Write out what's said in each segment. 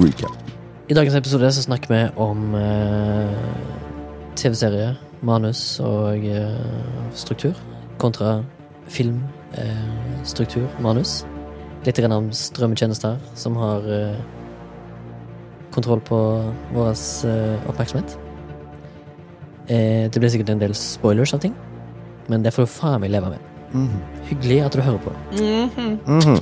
recap. I dagens episode så snakker vi om eh, TV-serie, manus og eh, struktur kontra film, eh, struktur, manus. Litt grann om strømmetjenester som har eh, kontroll på vår eh, oppmerksomhet. Eh, det blir sikkert en del spoilers av ting, men det får du faen meg leve med. Mhm. Hyggelig at du hører på. Mhm.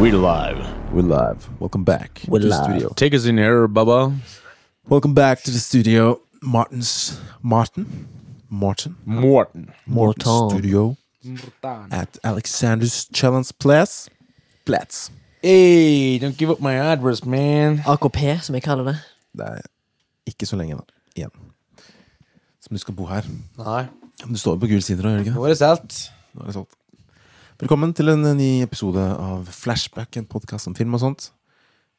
We live. We're live. Welcome back We're to the live. studio. Take us in here, Bubba. Welcome back to the studio. Martin's Martin Martin Morten. Morton Morton. Studio at Alexander's Challenge Place. Platz. Hey, don't give up my address, man. AKP, som jeg kaller det. Det er ikke så lenge da, igjen. Som du skal bo her. Nei, Men du står jo på gul side, da, gjør du ikke? nå er det solgt. Nå er det solgt. Velkommen til en ny episode av Flashback, en podkast om film og sånt.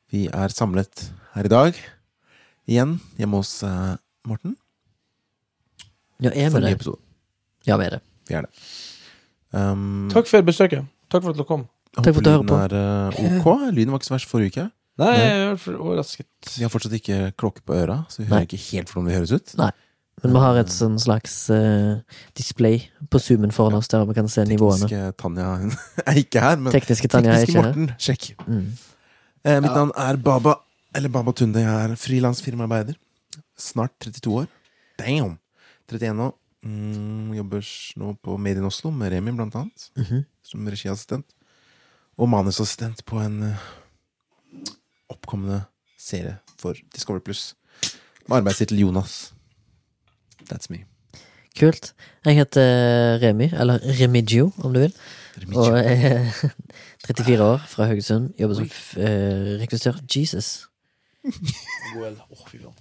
Vi er samlet her i dag, igjen, hjemme hos eh, Morten. Ja, er vi det? episode. Ja, vi er det. Vi er det. Um, Takk for besøket. Takk for at du kom. jeg Takk for at du håper hører lyden er eh, ok. Lyden var ikke så verst forrige uke. Nei, Nei. jeg er overrasket. Vi har fortsatt ikke klokke på øra, så vi Nei. hører ikke helt hvordan vi høres ut. Nei. Men vi har et sånn slags uh, display på zoomen foran oss, der vi kan se nivåene. Tekniske Tanja hun er ikke her, men Tekniske Tanja er ikke ikke her. Morten, sjekk. Mm. Eh, mitt navn er Baba, eller Baba Tunde. Jeg er frilansfirmaarbeider. Snart 32 år. Damn! 31 nå. Mm, jobber nå på Made in Oslo med Remi, blant annet. Mhm. Som regiassistent. Og manusassistent på en uh, oppkommende serie for Discovery Pluss. Med arbeidstittel Jonas. That's me. Kult. Jeg heter Remi, eller Remigio, om du vil. Og jeg er 34 år, fra Haugesund. Jobber som f- eh, rekvisitør. Jesus. Well, oh.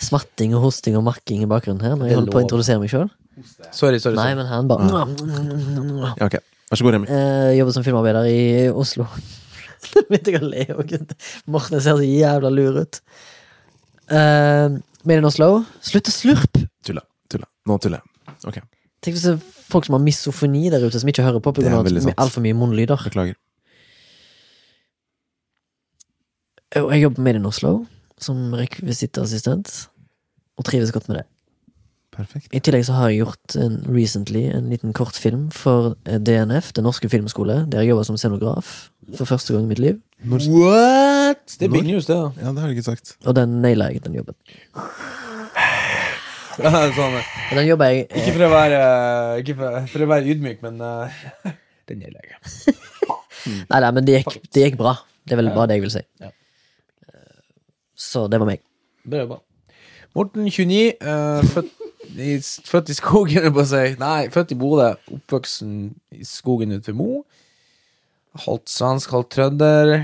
Smatting og hosting og makking i bakgrunnen her når jeg er holder på å introdusere meg sjøl. Sorry, sorry. Nei, sorry. men han bare Ja, okay. Vær så god, Remi. Eh, jobber som filmarbeider i Oslo. Begynte jeg å le òg. Morten ser så jævla lur ut. Uh, Made in Oslo. Slutt å slurpe! Tulla. Tulla. Nå tuller jeg. Ok. Tenk hvis det er folk som har misofoni der ute, som ikke hører på Det er pga. veldig sant. altfor mye munnlyder. Beklager. Og Jeg jobber med Made in Oslo som rekvisittassistent, og trives godt med det. Perfekt. I tillegg så har jeg gjort en, recently en liten kortfilm for eh, DNF, Den norske filmskole, der jeg jobber som scenograf for første gang i mitt liv. Når, What? Det er big news, det. da. ja, det har du ikke sagt. Og den naila jeg, den jobben. sånn, eh, den jobber jeg ikke eh, for å være, ikke for, for å være ydmyk, men uh, den naila jeg. Nei, nei, men det gikk, det gikk bra. Det er vel bare det jeg vil si. Ja. Eh, Så det var meg. Bra. Morten, 29, eh, født, i, født i skogen, på å si. Nei, født i Bodø. Oppvoksen i skogen utenfor Mo. Halvt svensk, halvt trønder.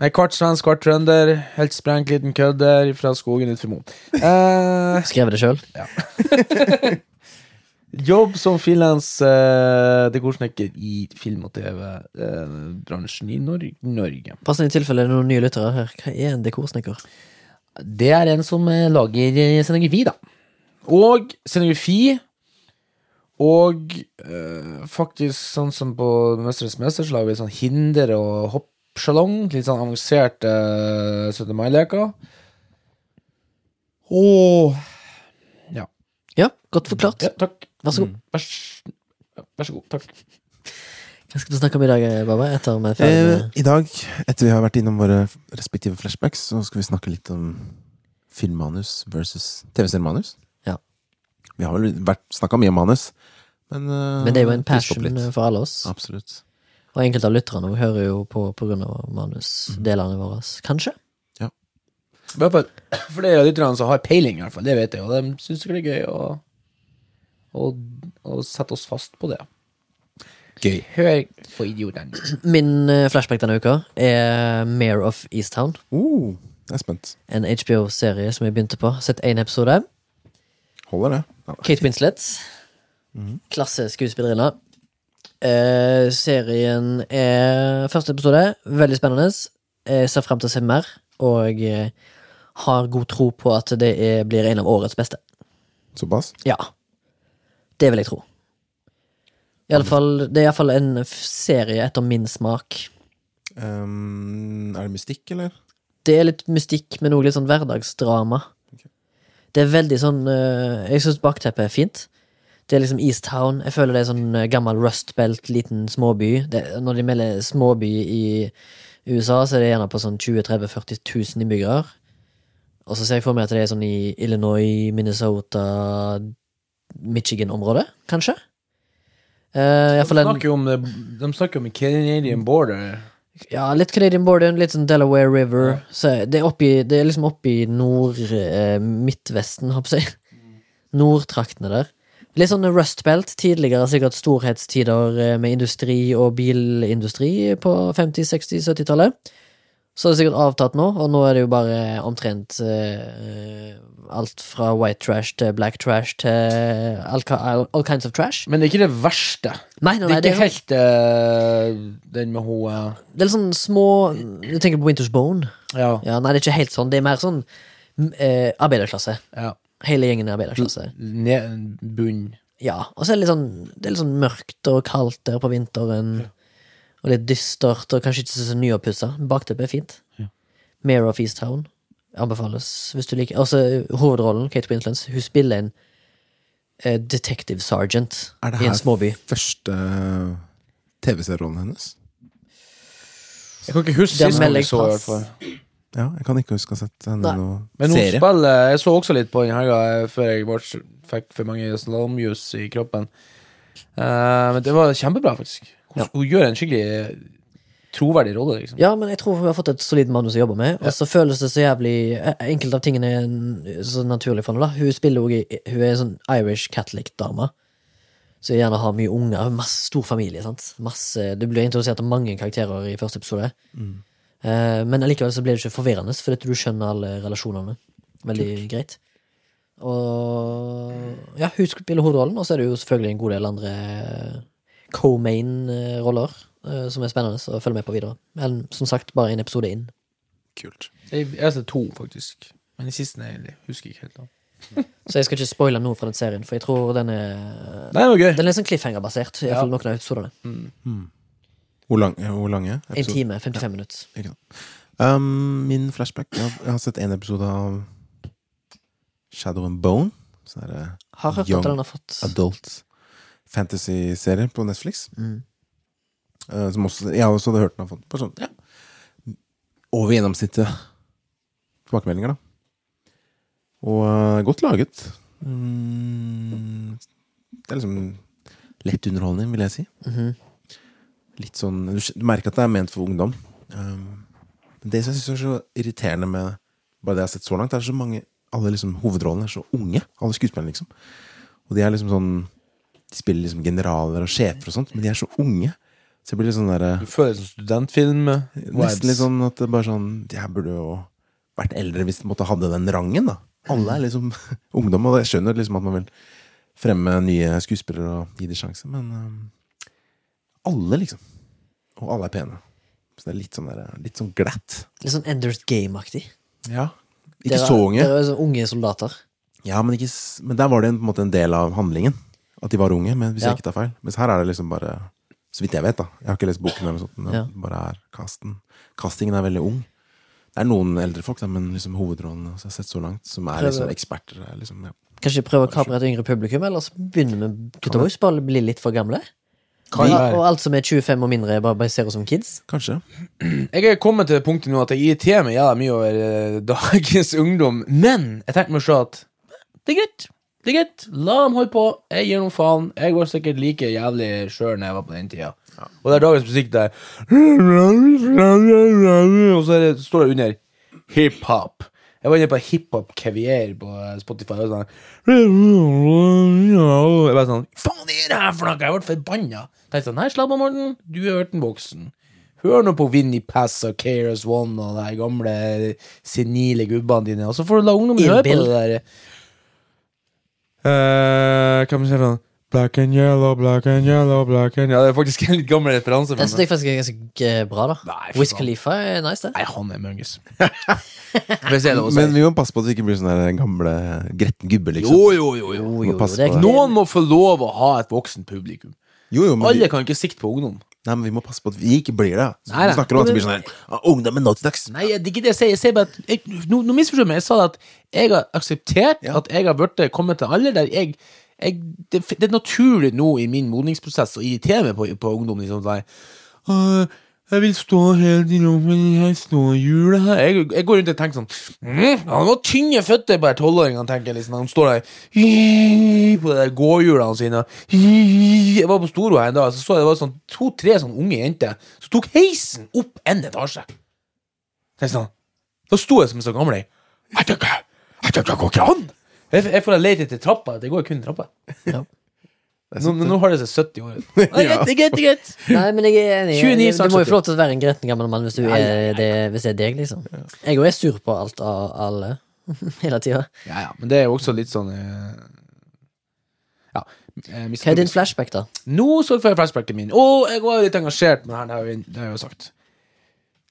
Nei, kvart svensk, kvart trønder. Helt sprengt liten kødder fra skogen utenfor Mo. Eh, Skrev det sjøl. jobb som frilans eh, dekorsnekker i film- og TV-bransjen i Nor Norge. Passende i tilfelle det er noen nye lyttere her. Hva er en dekorsnekker? Det er en som eh, lager eh, scenografi, da. Og scenografi og eh, faktisk sånn som på Mesternes mester, så lager vi sånn hinder- og hoppsjalong. Litt sånn avanserte uh, 17. mai-leker. Og ja. Ja, godt forklart. ja. Takk. Vær så god. Vær, vær så god. Takk. Hva skal du snakke om i dag, eh, Baba? Etter vi er Eh, I dag, etter vi har vært innom våre respektive flashbacks, så skal vi snakke litt om filmmanus versus TV-seriemanus. Ja. Vi har vel snakka mye om manus, men eh, Men det er jo en passion for alle oss. Absolutt. Og enkelte av lytterne hører jo på på grunn av manusdelene våre. Kanskje? I hvert fall flere av lytterne som har peiling, i hvert fall. Det vet jeg, og de syns det er gøy å, å, å sette oss fast på det. Gøy. Hør på idiotene. Min eh, flashback denne uka er Mayor of Easttown. Uh, jeg er spent. En HBO-serie som jeg begynte på. Sett én episode. Holder det? Ja. Kate Winslet. Klasse Klasseskuespillerinne. Eh, serien er Første episode, veldig spennende. Jeg ser frem til å se mer, og eh, har god tro på at det er, blir en av årets beste. Såpass? Ja. Det vil jeg tro. I alle fall, det er iallfall en serie etter min smak. Um, er det mystikk, eller? Det er litt mystikk, men òg litt sånn hverdagsdrama. Det er veldig sånn eh, Jeg syns bakteppet er fint. Det er liksom East Town. Jeg føler det er sånn eh, gammel Rust Belt, liten småby. Det, når de melder småby i USA, så er det gjerne på sånn 20 30 40 000 innbyggere. Og så ser jeg for meg at det er sånn i Illinois, Minnesota, Michigan-området, kanskje. Uh, De en snakker jo om, de snakker om Canadian border. Ja, litt Canadian Border, litt sånn Delaware River. Så det, er oppi, det er liksom oppi nord... Eh, Midtvesten, håper jeg. Nordtraktene der. Litt sånn Rust Belt. Tidligere sikkert storhetstider eh, med industri og bilindustri på 50-, 60-, 70-tallet. Så er det sikkert avtatt nå, og nå er det jo bare omtrent eh, alt fra white trash til black trash til all, all, all kinds of trash. Men det er ikke det verste. Nei, nei, nei, Det er det ikke er, helt eh, den med hun eh, det er litt sånn små Du tenker på Winters Bone? Ja. Ja, nei, det er ikke helt sånn. Det er mer sånn eh, arbeiderklasse. ja. Hele gjengen er arbeiderklasse. Ned, bunn. Ja, og så er det litt sånn Det er litt sånn mørkt og kaldt der på vinteren. Og litt dystert, og kanskje ikke så nyoppussa. Bakteppet er fint. Ja. Mare of Easttown anbefales hvis du liker Altså, hovedrollen, Kate Winslands hun spiller en uh, detective sergeant Er det her første TV-serierollen hennes? Jeg kan ikke huske sist jeg så, i fall. Ja, jeg kan ikke huske å ha sett henne i noen Men hun serie. spiller Jeg så også litt på den helga eh, før jeg ble, fikk for mange slalåmjus i kroppen. Uh, men det var kjempebra, faktisk. Hun, hun gjør en skikkelig troverdig rolle, liksom. Ja, men jeg tror hun har fått et solid manus å jobbe med, og så føles det så jævlig eh, Enkelte av tingene er så naturlig for henne, da. Hun spiller også i Hun er en sånn Irish Catholic-dame. Så gjerne har mye unger. Masse stor familie, sant. Masse Du blir introdusert av mange karakterer i første episode. Eh, men allikevel så blir det ikke forvirrende, fordi du skjønner alle relasjonene veldig greit. Og ja, hun spiller hovedrollen, og så er det jo selvfølgelig en god del andre co-main-roller eh, som er spennende å følge med på videre. Men som sagt, bare en episode inn. Kult. Jeg jeg har sett to, faktisk. Men den siste jeg husker jeg ikke helt. da. Så jeg skal ikke spoile noe fra den serien, for jeg tror den er Nei, det gøy. Den er sånn cliffhanger-basert, iallfall Ja. noen av episodene. Hvor, lang, hvor lange? En time, 55 minutter. Um, min flashback jeg har, jeg har sett en episode av Shadow and Bone. Så er det Har hørt Young at den har fått adult fantasy-serie på Netflix. Mm. Uh, som også, jeg også hadde hørt den på sånn ja, over gjennomsnittet tilbakemeldinger, da. Og uh, godt laget. Mm, det er liksom lett underholdning, vil jeg si. Mhm. Litt sånn Du, du merker at det er ment for ungdom. Um, men det som jeg syns er så irriterende med bare det jeg har sett så langt, er så mange Alle liksom hovedrollene er så unge. Alle skuespillerne, liksom. Og de er liksom sånn De spiller liksom generaler og sjefer og sånt, men de er så unge. Så jeg blir litt sånn derre Du føler som studentfilm. Nesten litt sånn at det bare sånn Jeg burde jo vært eldre hvis de måtte hadde den rangen, da. Alle er liksom ungdom, og jeg skjønner liksom at man vil fremme nye skuespillere og gi dem sjanse, men um, alle, liksom. Og alle er pene. Så det er litt sånn, der, litt sånn glatt. Litt sånn Enders Game-aktig. Ja. Ikke Dere- så unge. Dere er sånn unge soldater. Ja, men, ikke, men der var det en, på en måte en del av handlingen. At de var unge, men hvis Ja. jeg ikke tar feil. Mens her er det liksom bare Så vidt jeg vet, da. Jeg har ikke lest boken eller noe sånt. Men Ja. det bare er casten. Castingen er veldig ung. Det er noen eldre folk, da, men liksom hovedrollene som jeg har sett så langt, som er liksom eksperter. er Liksom, ja. Kanskje prøve å kapre et yngre publikum, eller så begynner vi Gutta Boys bare bli litt for gamle? Kan og, alt som er 25 og mindre, bare baserer oss som kids? Kanskje. Jeg er kommet til det punktet nå at jeg irriterer meg jævla mye over eh, dagens ungdom, men jeg tenkte meg å se at det er greit. Det er greit. La dem holde på. Jeg gir noen faen. Jeg var sikkert like jævlig sjøl når jeg var på den tida. Og det er dagens musikk der Og så det, står det under hiphop. Jeg var inne på hiphop caviar på Spotify og sånn Jeg bare sånn Faen, det er det her for noe? Jeg ble forbanna. Tenkte sånn, Nei, slapp av, Morten. Du er ørten voksen. Hør nå på Winnie Pass og KRS One og de gamle senile gubbene dine, og så får du la ungdommen høre på det der. Eh, kan jeg si for noe? Black and yellow, black and yellow, black and Ja, det er faktisk en litt gammel referanse. Jeg synes det faktisk er ganske bra, da. Nei, fy Wiz faen. Khalifa er nice, det. Nei, han er møngis. Hvis det er lov å si. Men vi må passe på at vi ikke blir sånn der gamle gretten gubbe, liksom. Jo, jo, jo. jo. Jo, må jo, passe det er på det. Noen må få lov å ha et voksen publikum. Jo, jo, men vi, Alle kan ikke sikte på ungdom. Nei, men vi må passe på at vi ikke blir det. Så Nei, vi snakker om at det blir sånn her «Ah, til dags. Nei, det er ikke det jeg sier. Jeg sier bare at jeg, Nå, nå misforstår du meg. Jeg sa at jeg har akseptert Ja. at jeg har blitt kommet til alder der jeg, jeg det, det er naturlig nå i min modningsprosess å irritere meg på, på ungdom. Liksom, sånn, «Åh, jeg vil stå helt i rommet i her snøhjulet her. Jeg, jeg går rundt og tenker sånn mm, Han har tynne føtter, bare tolvåringene tenker liksom. Han står der på de der gåhjulene sine. Jeg var på Storo her en dag, så så jeg det var sånn to-tre sånn unge jenter som tok heisen opp en etasje. Sånn. Da sto jeg som en sånn gammel Jeg tenker, jeg Det går ikke an! Jeg, jeg får lete etter trappa. Det går kun trappa. Ja. Nå, nå har det seg 70 år ut. Det greit, greit, greit. Nei, men jeg er enig. 29 Du må jo 70. få lov til å være en gretten gammel mann hvis, du er det, hvis det er deg, liksom. Jeg òg er sur på alt av alle hele tida. Ja, ja, men det er jo også litt sånn eh, Ja. eh, Hva er din flashback, da? Nå så får jeg flashbacken min. Og jeg var litt engasjert med det her, det har jeg- jo sagt.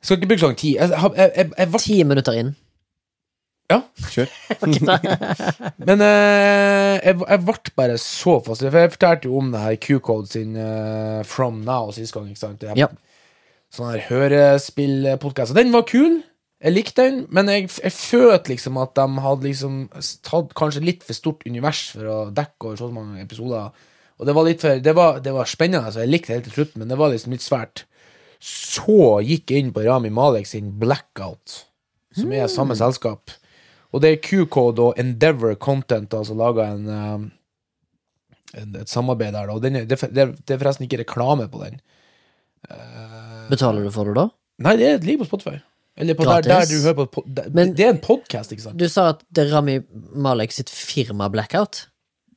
Jeg skal ikke bruke så lang tid. Jeg, jeg, jeg, jeg, jeg, ble- Ti minutter inn. Ja. Kjør. Men eh, jeg, jeg ble bare så fascinert. For jeg fortalte jo om det her Q-Code sin eh, From Now sist gang. ikke sant? Ja. Sånn her hørespillpodkast. Den var kul. Jeg likte den, men jeg, jeg følte liksom at de hadde liksom tatt kanskje litt for stort univers for å dekke over så mange episoder. Og det var litt for Det var, det var spennende, så jeg likte det helt til slutt, men det var liksom litt svært. Så gikk jeg inn på Rami Malek sin Blackout, som er samme selskap. Og det er Q-Code og Endeavor Content Altså som laga en, um, en et samarbeid der. Da. Og den er, det, det, er- forresten ikke reklame på den. Betaler du for det da? Nei, det ligger på Spotify. Eller på der, der du hører på der, Men- Det er en podkast, ikke sant? Du sa at det er Rami Malek sitt firma Blackout?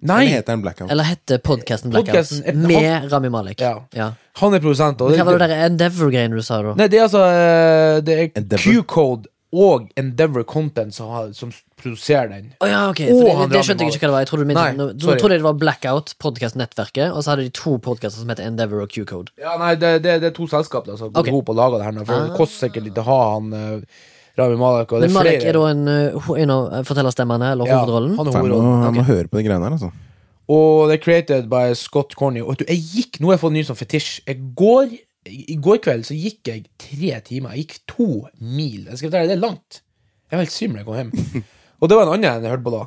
Eller Nei, heter Blackout? Eller heter podkasten Blackout? Podcasten er- Med Rami Malek? Ja. ja. han er produsent. Og Men Hva var det det, der Endeavor-greiene du sa da? nei, det er altså eh, Det er Q-Code og Endeavor Content som, har, som produserer den. Å ja, ok. For det, han det skjønte jeg ikke hva det var. Jeg trodde, Nei, nå, nå trodde jeg det var Blackout, podkast-nettverket, og så hadde de to podkaster som heter Endeavor og Q-Code. Ja, nei, det, det, det er to selskap da, som går Ok. og lager det her. For Ah. det koster sikkert litt å ha han uh, Rami Malek. Og det Men Malek flere. er da en, uh, en av fortellerstemmene, eller Ja, hovedrollen? han er Faen, jeg må, hovedrollen. må høre på de greiene her, altså. Og det er created by Scott Corney. Og du, jeg gikk, Nå har jeg fått en ny sånn fetisj. Jeg går, I går kveld så gikk jeg tre timer. Jeg gikk to mil. Jeg skal fortelle Det er langt. Jeg var helt svimmel da jeg kom hjem. og det var en annen enn jeg hørte på da.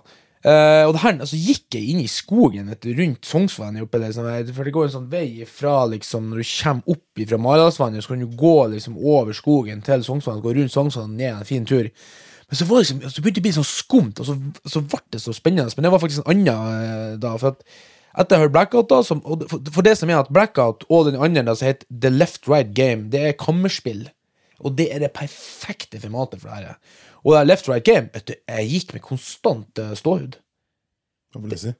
Uh, og det her, altså gikk jeg inn i skogen vet du, rundt Sognsvannet, oppe der, sånn, For det går en sånn vei fra liksom, Når du kommer opp fra Maridalsvannet, så kan du gå liksom over skogen til Sognsvannet, Gå rundt Sognsvannet, ned en fin tur. Men så, var det liksom, så begynte det å bli sånn skumt, og så, så ble det så spennende. Men det var faktisk en annen eh, da. For at etter jeg hørte Blackout, da som, og for, for det som er at Blackout og den andre da, som heter The Left Right Game, det er kammerspill. Og det er det perfekte formatet for det her. Og det her Left Right Game, vet du, jeg gikk med konstant eh, ståhud. Hva vil du si?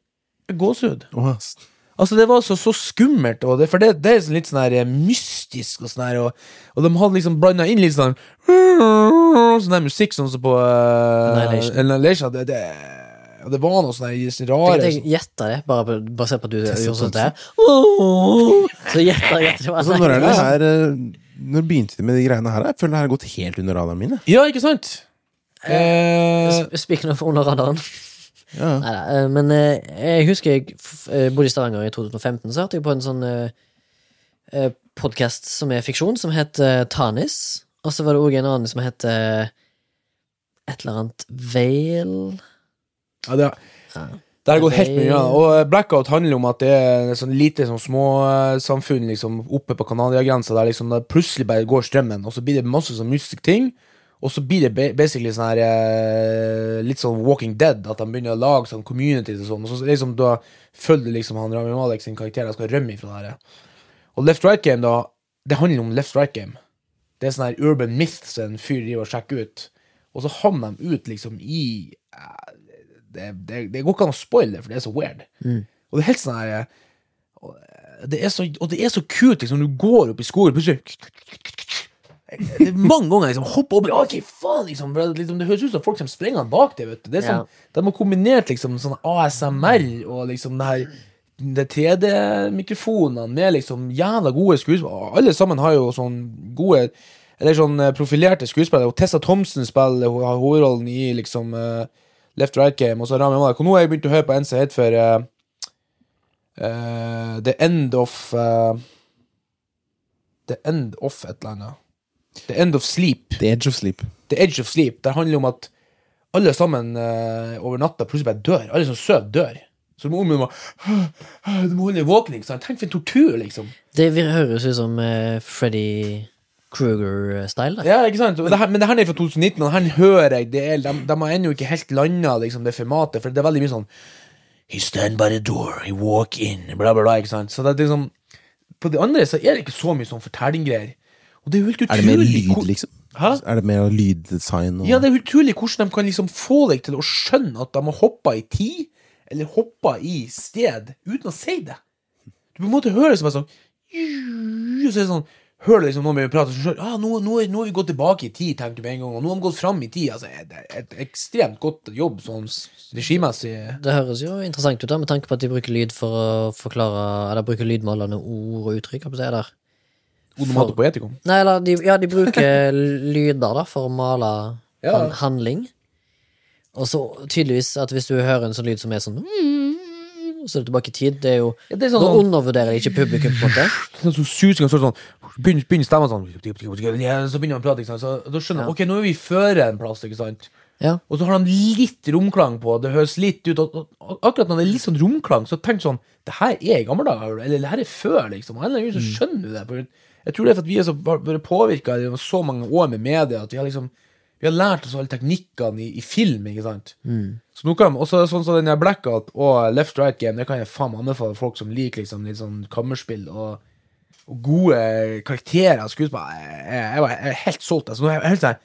Gåsehud. Oh. Altså, det var så, så skummelt, og det, for det, det er sånn litt sånn her eh, mystisk, og sånn her, og, og de hadde liksom blanda inn litt sånn Sånn der musikk sånn som på uh. Annihilation. Det, det, og det var noe sånn rare jeg gjetta det, bare på- basert på at du gjorde sånn det der. Så gjetta jeg det Altså, når er det her eh, Når begynte de med de greiene her? Jeg føler det her har gått helt under radaren min. Ja, ikke sant? Eh, Sp- Speaking of under radaren. Ja. Neida, eh, men eh, jeg husker jeg eh, bodde i Stavanger i 2015, så hørte jeg på en sånn uh, podkast som er fiksjon, som het eh, Tanis. Og så var det òg en annen som het eh, et eller annet Vale ja, det, det har gått helt mye. Og eh, Blackout handler om at det er sånn lite sånn småsamfunn liksom, oppe på Canada-grensa der liksom, det plutselig bare går strømmen, og så blir det masse sånn mystisk ting. Og så blir det basically sånn her eh, Litt sånn Walking Dead, at de begynner å lage sånn communities og sånn. Og så liksom da følger liksom han Rami Malek sin karakter, de skal rømme ifra det her. Og Left Right Game, da, det handler om Left Right Game. Det er sånn her urban myth som en fyr driver og sjekker ut. Og så havner de ut liksom i eh, det, det, det går ikke an å spoile det, for det er så weird. Og det er helt sånn her eh, det er så, og det er så kult, liksom, du går opp i skogen, plutselig det er mange ganger liksom hopper opp i Ok, faen, liksom, liksom Det høres ut som folk som sprenger bak deg. vet du Det er sånn, De har kombinert liksom sånn ASMR og liksom det her det 3D-mikrofonene med liksom jævla gode skuespillere. Alle sammen har jo sånn gode Eller sånn eh, profilerte skuespillere. Og Tessa Thompson spiller hovedrollen i liksom eh, Left Right Game, og så Rami Malek. Og nå har jeg begynt å høre på en som heter for uh, uh, The End of uh, The End of et eller annet. The End of Sleep. The Edge of Sleep. The Edge of Sleep. Det handler det om at alle sammen over natta plutselig bare dør. Alle som sover, dør. Så du må, du må holde våken. ikke sant? Tenk for en tortur, liksom. Det høres ut som uh, Freddy Kruger-style. Ja, ikke sant? Det her, men det her er fra 2019, og her hører jeg det er, de, de har ennå ikke helt landa liksom, det formatet, for det er veldig mye sånn He stand by the door, he walk in, bla, bla, bla. ikke sant? Så det er liksom På det andre så er det ikke så mye sånn fortellinggreier. Og det er jo helt Er det mer lyd, liksom? Hæ? Er det mer lyddesign? Og... Ja, det er utrolig hvordan de kan liksom få deg til å skjønne at de har hoppa i tid, eller hoppa i sted, uten å si det. Du på en måte hører det som er sånn Og så er det sånn Hører liksom noen prate, så skjønner ah, nå, nå, nå har vi gått tilbake i tid, tenker du med en gang, og nå har vi gått fram i tid. Altså, det er et ekstremt godt jobb sånn regimessig. Det høres jo interessant ut, da, med tanke på at de bruker lyd for å forklare Eller bruker lydmalende ord og uttrykk. hva er det? Onomato. Nei, eller de, ja, de bruker lyder da for å male Ja. handling. Og så tydeligvis at hvis du hører en sånn lyd som er sånn Så er det tilbake i tid. Det er jo Ja, det er sånn, sånn, undervurderer de ikke publikum, på en måte. sånn, sånn susing, og så sånn Begynner, begynner stemmen sånn Så begynner han å prate, ikke sant. Så da skjønner Ja. ok, nå er vi før en plass, ikke sant. Ja. Og så har de litt romklang på, det høres litt ut og, og, og Akkurat når det er litt sånn romklang, så tenk sånn Det her er i gamle dager, eller det her er før, liksom. Og så skjønner du det. Jeg tror det er for at vi er så påvirka i så mange år med media at vi har liksom Vi har lært oss alle teknikkene i, i film, ikke sant. Så nå kan også sånn som den Blackout og Left Right Game, det kan jeg faen anbefale folk som liker liksom litt sånn kammerspill og, og gode karakterer og skuespill. Jeg, jeg, jeg, var- jeg helt solgt. Altså, nå er jeg helt sånn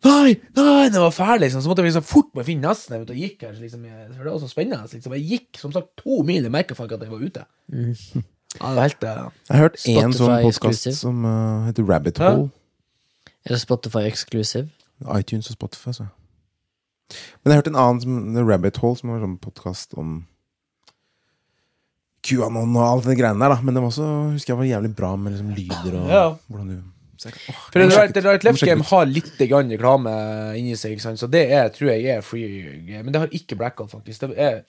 Nei, nei, det var ferdig! Liksom. Så måtte jeg liksom fort må finne nesten jeg vet, og gikk her. Så liksom, jeg, for det var så spennende. Liksom. Jeg gikk som sagt to mil. Jeg merka faktisk at jeg var ute. Ja, det var helt uh, Jeg har hørt én sånn podkast som uh, heter Rabbit Hole. Hole. Er det Spotify exclusive? iTunes og Spotify, så. Men jeg har hørt en annen som The Rabbit Hole, som var en sånn podkast om QAnon og alt det greiene der, da. Men det var også, husker jeg var jævlig bra med liksom lyder og Ja. hvordan du jeg, åh, For Right, right Left Game har litt reklame inni seg, så det er, tror jeg er free game. Men det har ikke Blackout, faktisk. Det er,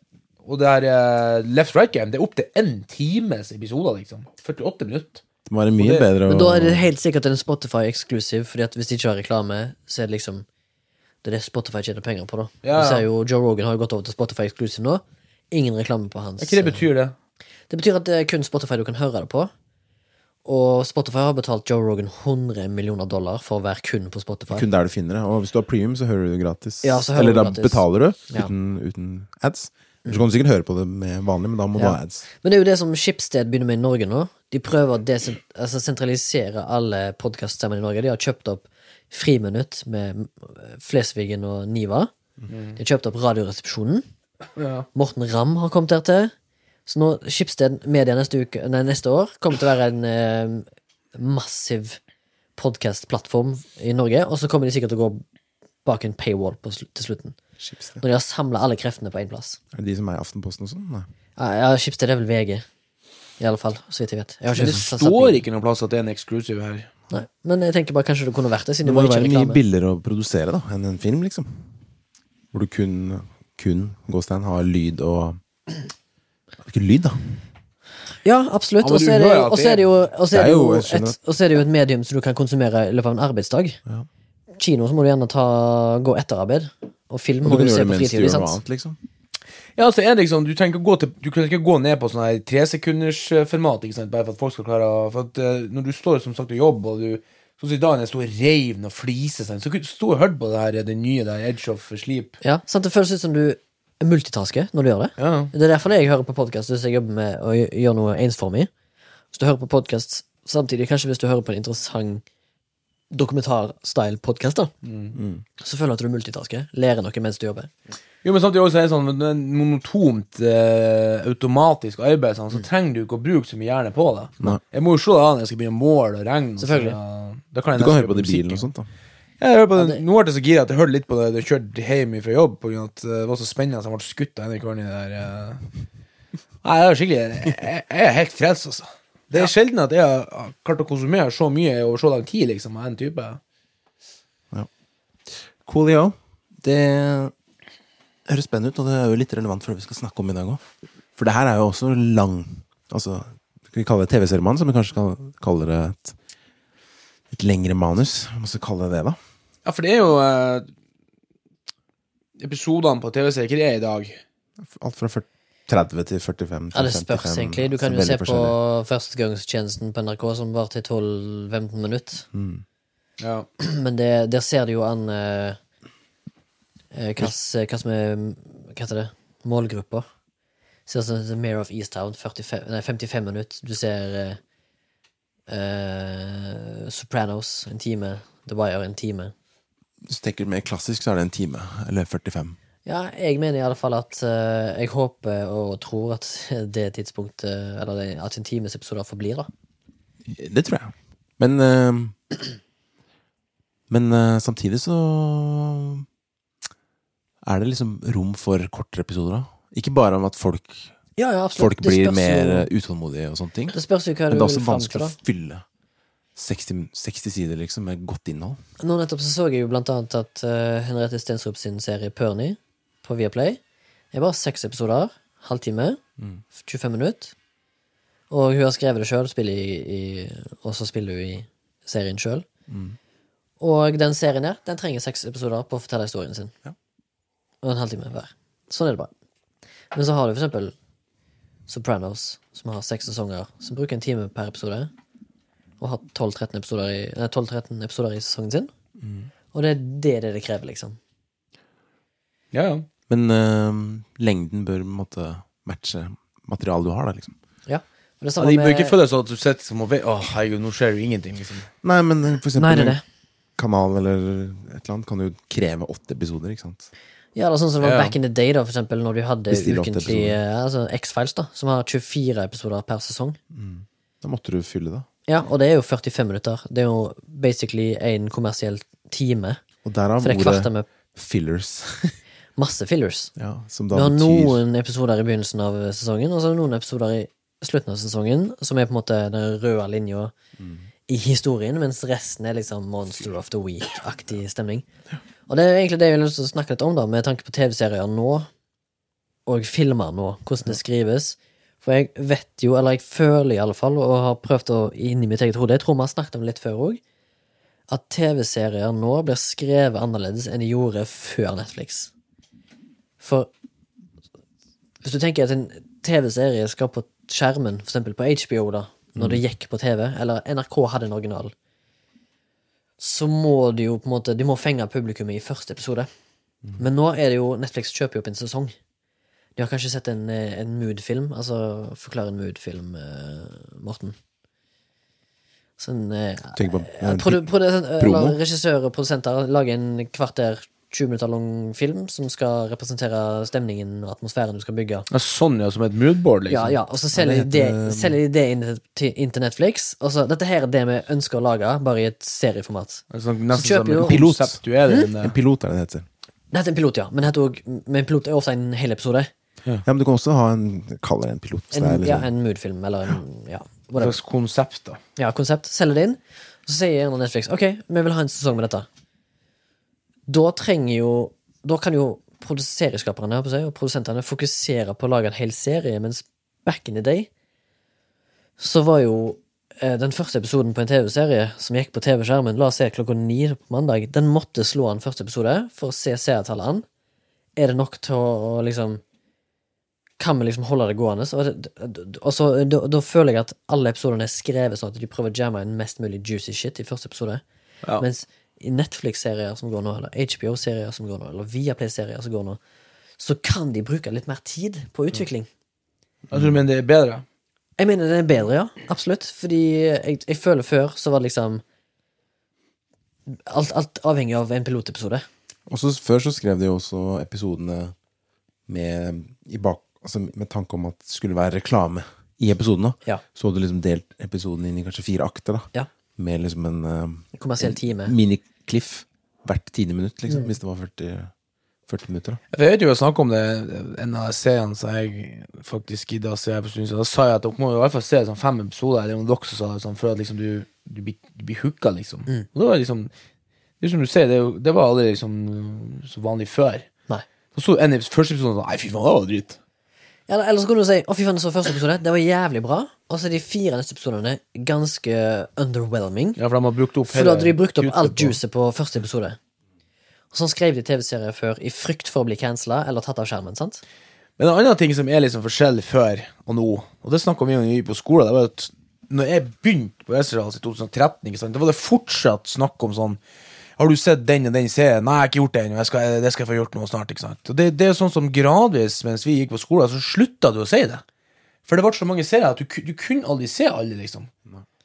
og det er eh, Left Right Game. Det er opptil én times episoder, liksom. 48 minutter. Det må være mye det- bedre Men da er det helt sikkert en Spotify-eksklusiv, Fordi at hvis de ikke har reklame, så er det liksom Det er det Spotify tjener penger på, da. Ja, ja. jo Joe Rogan har jo gått over til Spotify eksklusiv nå. Ingen reklame på hans. Hva det betyr det? Det betyr at det er kun Spotify du kan høre det på. Og Spotify har betalt Joe Rogan 100 millioner dollar for å være kun på Spotify. kun der du finner det. Og hvis du har premium, så hører du det gratis. Ja, så hører Eller du da gratis. betaler du uten, uten ads. Så kan du sikkert høre på det med vanlig, men da må du Ja. ha ads. Men det er jo det som Schibsted begynner med i Norge nå. De prøver å altså sentralisere alle podkaststemmene i Norge. De har kjøpt opp Friminutt med Flesvigen og Niva. De har kjøpt opp Radioresepsjonen. Ja. Morten Ramm har kommet der til. Så nå Schibsted Media neste, uke, nei, neste år kommer til å være en eh, massiv podkastplattform i Norge. Og så kommer de sikkert til å gå bak en paywall på til slutten. Schibsted. Når de har samla alle kreftene på én plass. Er det de som er i Aftenposten og sånn? Nei. Ja, Skipsted er vel VG. I alle fall, så vidt jeg vet. Jeg det står ikke noen plass at det er en exclusive her. Nei. Men jeg tenker bare kanskje det kunne vært det, siden Det må jo være mye billigere å produsere da enn en film, liksom. Hvor du kun, kun Gåstein, har lyd og Ikke lyd, da. Ja, absolutt. Ja, Og så er er det jo, og så er det jo, jo- et, og så er det jo et medium som du kan konsumere i løpet av en arbeidsdag. Ja. Kino så må du gjerne ta, gå etter arbeid. Og film Og må du se på fritid. annet, liksom. Ja, altså er det liksom, Du trenger ikke gå, til, du kan ikke gå ned på sånn her tresekundersformat sant? bare for at folk skal klare For at uh, Når du står som sagt og jobber, og du Sånn som i dag når jeg sto og reiv noe fliser, seg, så sto jeg og hørte på det her, det nye der, Edge of Sleep. Ja, sant? Det føles ut som du multitasker når du gjør det. Ja. Det er derfor jeg hører på podkast hvis jeg jobber med å gjøre noe ensformig. Hvis du hører på podkast samtidig, kanskje hvis du hører på en interessant dokumentar-style-podkast, da, så føler du at du multitasker. Lærer noe mens du jobber. Jo, men samtidig også er det sånn det er monotont, eh, automatisk arbeid, sånn, så trenger du ikke å bruke så mye hjerne på det. Nei. Jeg må jo se det an når jeg skal begynne å måle og regne. Selvfølgelig. så, da kan jeg Du kan høre på det i bilen og sånt, da. Ja, jeg hører på det. det- Nå ble jeg så gira at jeg hørte litt på det da jeg kjørte hjem fra jobb, på grunn av at eh, det var så spennende at jeg ble skutt av en i der eh, Nei, jeg er skikkelig Jeg, jeg er helt frelst, altså. Det er sjelden at jeg har klart å konsumere så mye over så lang tid, liksom, av en type. Ja. Coolio. Det høres spennende ut, og det er jo litt relevant for det vi skal snakke om i dag òg. For det her er jo også lang Altså, skal vi kalle det TV-seriemann, som vi kanskje skal kalle det et, et lengre manus? Hva skal kalle det det, da? Ja, for det er jo eh, Episodene på TV-serier, hva det er i dag? Alt fra 40, 30 til 45 til Ja, det spørs 55, egentlig. Du kan jo se på førstegangstjenesten på NRK som var til 12-15 minutter. Mm. Ja. Men det, der ser det jo an eh, eh, hva hva som er Hva heter det? Målgruppa. Ser ut som The Mayor of Easttown, 45, nei, 55 minutter. Du ser eh, eh, Sopranos en time. The Wire en time. Hvis du tenker mer klassisk, så er det en time. Eller 45. Ja, jeg mener i alle fall at eh, Jeg håper og tror at det tidspunktet Eller det, at en times episoder forblir, da. Det tror jeg. Men eh, Men eh, samtidig så er det liksom rom for kortere episoder, da. Ikke bare om at folk, Ja, ja, absolutt. folk Det blir spørs mer eh, utålmodige og sånne ting. Det spørs jo hva Men du det er vil også fram til, vanskelig da. å fylle 60, 60 sider liksom med godt innhold. Nå nettopp så så jeg jo blant annet at eh, Henriette Stensrup sin serie Perny på Viaplay Det er bare seks episoder, halvtime, 25 minutter. Og hun har skrevet det sjøl, og så spiller hun i serien sjøl. Og den serien her, den trenger seks episoder på å fortelle historien sin. Ja. Og en halvtime hver. Sånn er det bare. Men så har du for eksempel Sopranos, som har seks sesonger, som bruker en time per episode og har 12-13 episoder, i- nei, 12-13 episoder i sesongen sin. Og det er det det, det krever, liksom. Ja, ja. Men uh, lengden bør måtte, matche materialet du har, da, liksom. Ja. Men det Ja, de bør med ikke føle sånn at du sitter som og vet Å, herregud, nå skjer jo ingenting, liksom. Nei, men eh, for eksempel Nei, det det. en kanal eller et eller annet kan jo kreve åtte episoder, ikke sant? Ja, eller sånn som det var Ja. back in the day, da, for eksempel, når du hadde ukentlig eh, altså X-Files, da, som har 24 episoder per sesong. Da måtte du fylle da. Ja, og det er jo 45 minutter. Det er jo basically en kommersiell time. Og derav er ordet fillers. masse fillers. ja, Du har noen episoder i begynnelsen av sesongen, og så har du noen episoder i slutten av sesongen, som er på en måte den røde linja i historien, mens resten er liksom Monster of the Week-aktig stemning. Og det er egentlig det jeg å snakke litt om, da, med tanke på TV-serier nå, og filmer nå, hvordan det skrives. For jeg vet jo, eller jeg føler i alle fall, og har prøvd å inni mitt eget hode, jeg tror vi har snakket om det litt før òg, at TV-serier nå blir skrevet annerledes enn de gjorde før Netflix. For hvis du tenker at en TV-serie skal på skjermen, for eksempel på HBO, da, når det gikk på TV, eller NRK hadde en original, så må de jo på en måte De må fenge publikummet i første episode. Men nå er det jo Netflix kjøper jo opp en sesong. De har kanskje sett en, eh, en mood-film. Altså, forklar en mood-film, eh, Morten. Sånn eh, Tenk på ja, produ, produ, Promo? regissører og produsenter lager en kvarter 20 minutter lang film som skal representere stemningen og atmosfæren du skal bygge. Ja, sånn, ja, som et moodboard, liksom. ja, og så selger, det de heter- det, selger de det inn til, inn til Netflix. Og så, dette her er det vi ønsker å lage, bare i et serieformat. Altså, nesten Så kjøper som en Pilot. du er det, En pilot er det heter. Det heter en pilot, ja. Men, heter også, men en pilot er ofte en hel episode. Ja, men du kan også ha en Kall det en pilot. En, der, er ja, liksom, en mood-film, eller en ja, hva slags konsept, da. ja, konsept. Selger det inn. Så sier Netflix OK, vi vil ha en sesong med dette. Da trenger jo Da kan jo produserieskaperne og produsentene fokusere på å lage en hel serie, mens back in the day så var jo eh, den første episoden på en TV-serie som gikk på TV-skjermen, la oss se klokka ni på mandag, den måtte slå an første episode for å se seertallene. Er det nok til å, liksom Kan vi liksom holde det gående? Og så, da, da føler jeg at alle episodene er skrevet sånn at de prøver å jamme inn mest mulig juicy shit i første episode. Ja. Mens Netflix-serier som går nå, eller HBO-serier som går nå, eller Viaplay-serier som går nå, så kan de bruke litt mer tid på utvikling. Jeg tror mener det er bedre. Jeg mener det er bedre, ja. Absolutt. Fordi jeg, jeg føler før så var det liksom Alt, alt avhengig av en pilotepisode. Og så Før så skrev de jo også episodene med, i bak, altså med tanke om at det skulle være reklame i episodene. Ja. Så hadde du liksom delt episoden inn i kanskje fire akter, da. Ja. Med liksom en uh, Kommersiell time. Minikliff hvert tiende minutt, liksom. Hvis det var 40, 40 minutter, da. Jeg vet jo å snakke om det en av seriene som jeg faktisk gidder å se på stund, da sa jeg at dere må i hvert fall se sånn fem episoder, dere som sa det sånn, for at liksom du, du, blir, du blir hooka, liksom. Mm. Og det var liksom Det er som du sier, det, det var aldri liksom så vanlig før. Nei. Så så en første episode sånn Nei, fy faen, det var dritt. Eller, eller så kunne du si Å, fy faen, jeg så første episode. Det var jævlig bra. Og så er de fire neste episodene ganske underwhelming. Ja, for de har brukt opp For da hadde de brukt opp alt på- juicet på første episode. Og sånn skrev de TV-serier før i frykt for å bli cancela eller tatt av skjermen. sant? Men en annen ting som er liksom forskjellig før og nå, og det snakka vi om når på skolen, det var at når jeg begynte på Westerdals i 2013, ikke sant, da var det fortsatt snakk om sånn Har du sett den og den serien? Nei, jeg har ikke gjort det ennå. Jeg skal- Det skal jeg få gjort nå snart. ikke sant? Og det, det er sånn som gradvis, mens vi gikk på skolen, så slutta du å si det. For det ble så mange serier at du, du kunne aldri se alle, liksom.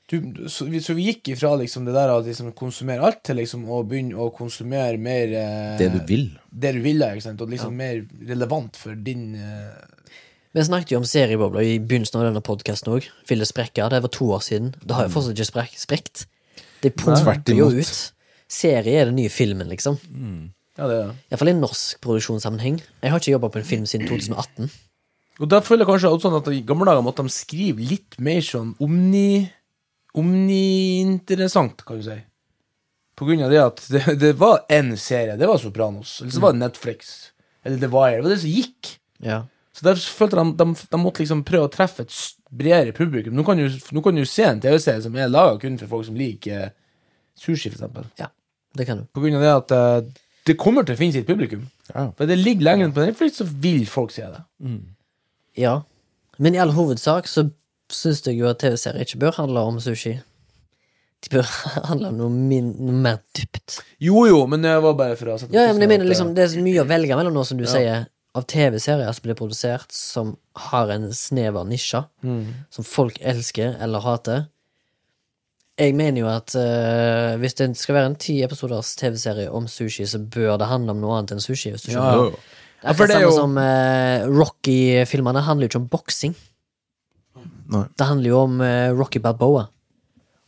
Du, så, vi, så vi gikk ifra liksom det der å liksom konsumere alt, til liksom å begynne å konsumere mer eh, Det du vil. det du ville, ikke sant? og liksom mer relevant for din eh, Vi snakket jo om seriebobler i begynnelsen av denne podkasten òg. Ville sprekke. Det var to år siden. Det har jo fortsatt ikke sprekt. Det pumper jo ut. Serie er den nye filmen, liksom. Ja, det er. Iallfall i norsk produksjonssammenheng. Jeg har ikke jobba på en film siden 2018. Og da føler jeg kanskje også sånn at i gamle dager måtte de skrive litt mer sånn omni... Omni-interessant, kan du si. På grunn av det at det, det var én serie, det var Sopranos. Eller så var det Netflix. Eller The Wire. Det var det som gikk. Ja. Så derfor følte de, de, de måtte liksom prøve å treffe et bredere publikum. Nå kan du, nå kan du se en TV-serie som er laga kun for folk som liker eh, sushi, for eksempel. ja. Det kan du. På grunn av det at uh, det kommer til å finne sitt publikum. Ja. For det ligger lenger enn på Netflix, så vil folk se det. Ja. Men i all hovedsak så syns jeg jo at TV-serier ikke bør handle om sushi. De bør handle om noe, min, noe mer dypt. Jo, jo, men det var bare for å sette Ja, ja, men jeg mener liksom Det er så mye å velge mellom nå, som du Ja. sier, av TV-serier som blir produsert, som har en snever nisje, Mm. som folk elsker eller hater. Jeg mener jo at uh, hvis det skal være en ti episoders TV-serie om sushi, så bør det handle om noe annet enn sushi. Hvis du Ja, skjønner. Det er ikke akkurat det samme jo- som uh, Rocky-filmene handler jo ikke om boksing. Det handler jo om uh, Rocky Balboa.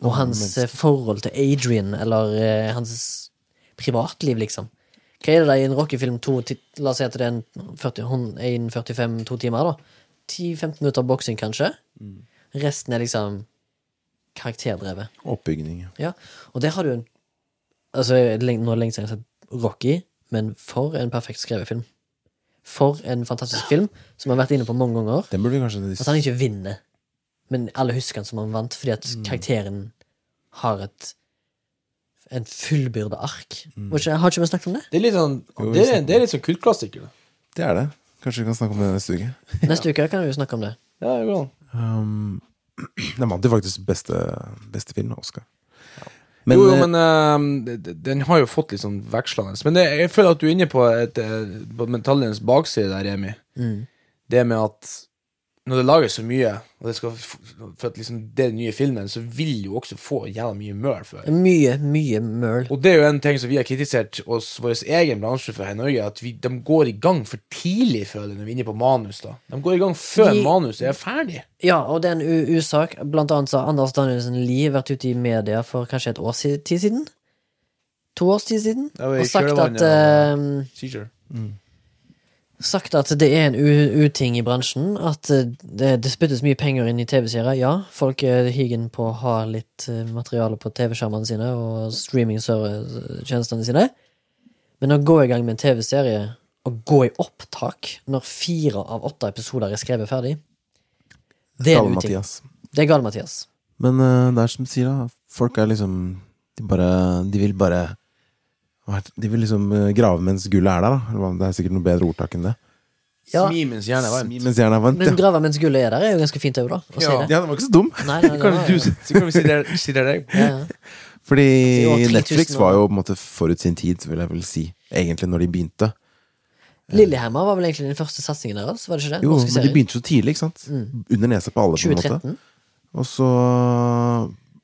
Og hans eh, forhold til Adrian, eller hans privatliv, liksom. Hva er det da i en Rocky-film? To, La oss si at det er en 40, hun- en 45-2 timer, da. 10-15 minutter boksing, kanskje. Resten er liksom karakterdrevet. Oppbygning. Ja. Og det har du en Altså, nå er det lenge siden jeg har sett Rocky, men for en perfekt skrevet film. For en fantastisk film, som jeg har vært inne på mange ganger. Den burde vi kanskje At han ikke vinner, men alle husker han som han vant, fordi at karakteren har et en fullbyrda ark. Mm. Har ikke vi snakket om det? Det er litt sånn Det er, det er litt sånn kultklassiker. Det er det. Kanskje vi kan snakke om det neste uke. Neste uke kan vi jo snakke om det. Ja, det går an. Um, den vant jo faktisk beste, beste film, Oscar. Men, jo, jo, eh, men det- den har jo fått litt sånn vekslende. Men det, jeg føler at du er inne på, et, eh, på medaljenes bakside der, Remi. Mm. Det med at når det lages så mye, og det skal for at liksom det er den nye filmen, så vil jo også få jævla mye møl før. Mye, mye møl. Og det er jo en ting som vi har kritisert oss, vår egen bransje for her i Norge, at vi, de går i gang for tidlig, føler jeg, når vi er inne på manus. da. De går i gang før De- manuset er ferdig. Ja, og det er en usak. Blant annet så har Anders Danielsen Lie vært ute i media for kanskje et års tid siden. To års tid siden. Og sagt at uh. Sagt at det er en uting i bransjen. At eh, det, det spyttes mye penger inn i TV-serier. Ja, folk er higen på å ha litt eh, materiale på TV-skjermene sine og streaming-tjenestene sine. Men å gå i gang med en TV-serie og gå i opptak når fire av åtte episoder er skrevet ferdig Det er en uting. Mathias. Det er galt, Mathias. Men uh, det er som du sier, da. Folk er liksom De bare De vil bare? De vil liksom eh, grave mens gullet er der, da. Det er sikkert noe bedre ordtak enn det. Ja. Smi mens jernet er varmt. Smi mens jernet er varmt. Men grave mens gullet er der, er jo ganske fint òg, da. Å si Ja. det. ja, den var ikke så dum. Nei, nei, nei, Kan du sitte- så kan vi deg? Ja, ja. Fordi Så i år 3000 Netflix var jo på en måte forut sin tid, vil jeg vel si. Egentlig, når de begynte. Lillehammer var vel egentlig den første satsingen deres? Var det ikke det? Jo, men de begynte så tidlig, ikke sant? Mm. Under nesa på alle, på en måte. Og så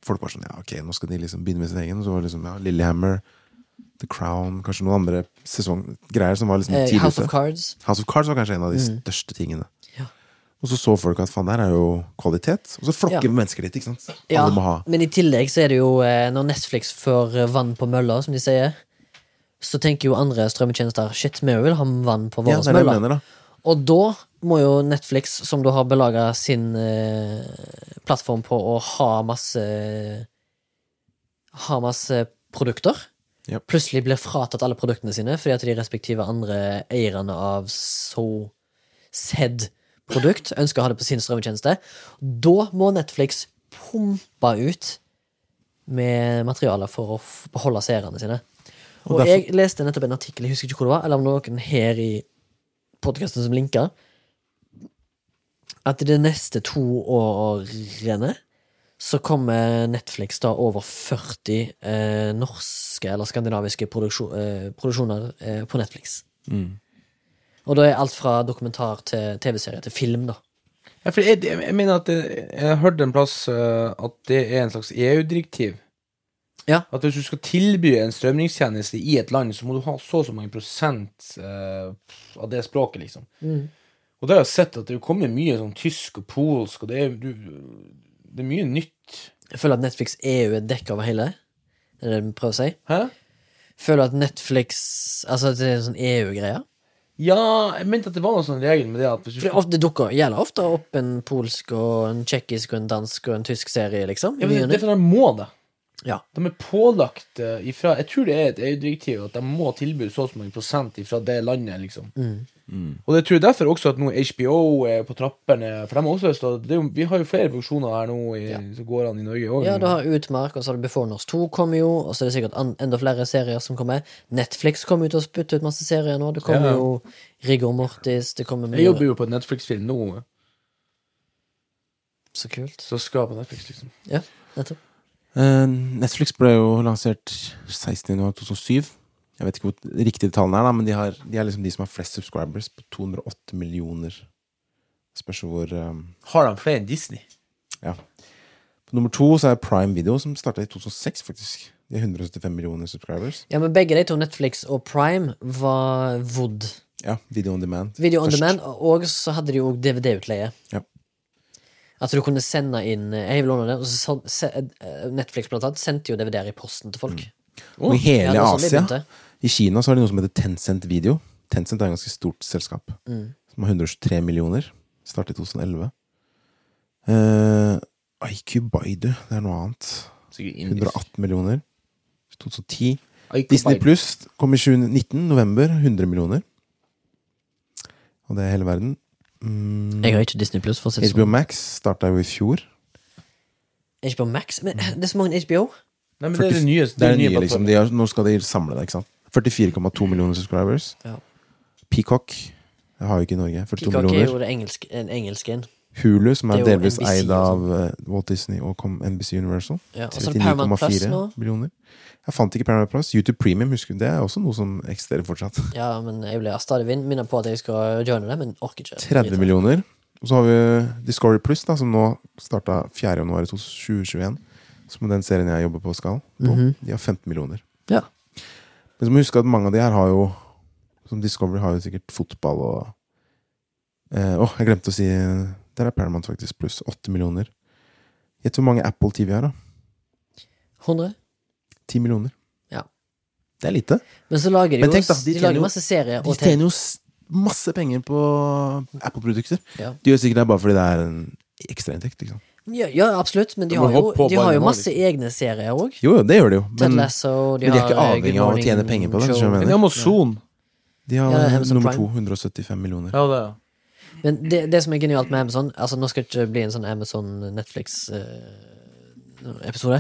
Folk var sånn Ja, ok, nå skal de liksom begynne med sin egen. Og så var det liksom ja, Lillehammer, The Crown, kanskje noen andre sesonggreier som var liksom Eh, House of Cards. House of Cards var kanskje en av de Mm. største tingene. Ja. Og så så folk at faen, der er jo kvalitet. Og så flokker Ja. mennesker dit, ikke sant. Alle må ha. men i tillegg så er det jo eh, når Netflix får eh, vann på mølla, som de sier, så tenker jo andre strømmetjenester shit, vi vil ha vann på våre ja, det møller. mener, da. Og da må jo Netflix, som da har belaga sin eh, plattform på å ha masse Ha masse produkter, Ja. plutselig blir fratatt alle produktene sine fordi at de respektive andre eierne av så sedd produkt ønsker å ha det på sin strømmetjeneste. Da må Netflix pumpe ut med materialer for å beholde seerne sine. Og Og derfor- jeg leste nettopp en artikkel, jeg husker ikke hvor det var, eller om noen her i podkasten som linka, at de neste to årene så kommer Netflix da over 40 eh, norske eller skandinaviske produksjon, eh, produksjoner eh, på Netflix. Mm. Og da er alt fra dokumentar til TV-serie til film, da. Ja, for jeg, jeg mener at jeg, jeg hørte en plass uh, at det er en slags EU-direktiv. Ja. At hvis du skal tilby en strømningstjeneste i et land, så må du ha så og så mange prosent uh, av det språket, liksom. Og da har jeg sett at det kommer mye sånn tysk og polsk, og det er, du, det er mye nytt. Jeg føler at Netflix EU er dekka over hele. Er det det du prøver å si? Hæ? Føler at Netflix Altså at det er en sånn EU-greie? Ja, jeg mente at det var noen sånn regel med det at hvis du For det, ofte, det dukker gjelder ofte opp en polsk og en tsjekkisk og en dansk og en tysk serie, liksom. ja, men Det er fordi de må det. Ja. De er pålagt eh, ifra Jeg tror det er et EU-direktiv at de må tilby så og så mange prosent ifra det landet, liksom. Og det tror jeg derfor også at nå HBO er på trappene. For de har også lyst til å- det er jo, Vi har jo flere produksjoner her nå i, Ja. som går an i Norge òg. Ja, du har Utmark, og så har du Before Nors 2 kommer jo, og så er det sikkert an, enda flere serier som kommer. Netflix kommer ut og spytter ut masse serier nå. Det kommer Ja. jo Rigor Mortis, det kommer Jeg mye jobber jo på en Netflix-film nå, Så kult. så skal på Netflix, liksom. Ja, nettopp. Uh, Netflix ble jo lansert 16.1.2007. Jeg vet ikke hvor riktige tallene er, da, men de, har, de er liksom de som har flest subscribers, på 208 millioner. Spørs hvor um... Har de flere enn Disney? Ja. På nummer to så er Prime Video, som starta i 2006, faktisk. De har 175 millioner subscribers. Ja, men begge de to, Netflix og Prime, var Wood. Ja, Video on Demand. Video on først. demand, og så hadde de jo DVD-utleie. Ja. At du kunne sende inn eh, Jeg vil låne det. Og eh, Netflix blant annet sendte jo DVD-er i posten til folk. Og i hele var sånn Asia. I Kina, så har de noe som heter Tencent Video. Tencent er et ganske stort selskap. Som har 123 millioner. Startet i 2011. Uh, IQ Baidu, det er noe annet. 118 millioner. 2010. IQ Disney. Pluss kom i 2019, november. 100 millioner. Og det er hele verden. Mm, Jeg har ikke Disney Pluss, det HBO sånn. Max starta jo i fjor. HBO Max? Men eh, det er så mange HBO. Nei, men det er det nye. Det er det nye, nye liksom. De har, nå skal de samle det, ikke sant. 44,2 millioner subscribers. Ja. Peacock det har vi ikke i Norge. 42 Peacock er jo det engelske, en engelsk en. Hulu, som er, er delvis NBC eid av eh, Walt Disney og kom NBC Universal. Ja, og så er det Paramount Plus 39,4 millioner. Jeg fant ikke Paramount Plus. YouTube Premium, husker du, det er også noe som eksisterer fortsatt. Ja, men jeg blir stadig minnet på at jeg skal joine det, men orker ikke. 30 millioner. Og så har vi Discovery Plus, da, som nå starta 4. januar 2021. Som den serien jeg jobber på skal på. De har 15 millioner. Ja. Men så må huske at mange av de her har jo Som Discovery har jo sikkert fotball og eh, Åh, jeg glemte å si Der er Paramount faktisk pluss 8 millioner. Gjett hvor mange Apple TV har, da? 100? 10 millioner. Ja. Det er lite. Men så lager de jo tenk da, de de, lager jo- masse serier. De tjener jo masse penger på Apple-produkter. Ja. De gjør sikkert det bare fordi det er en ekstrainntekt. Liksom. Ja, ja, absolutt, men de har jo, de har jo masse egne serier òg. Jo, jo, det gjør de jo. Men Lasso, de, men de er ikke eh, avhengig av å tjene penger på det, Men Amazon de har Ja, er nummer to 175 millioner. Ja, det er Men det, det som er genialt med Amazon Altså Nå skal det ikke bli en sånn Amazon-Netflix-episode,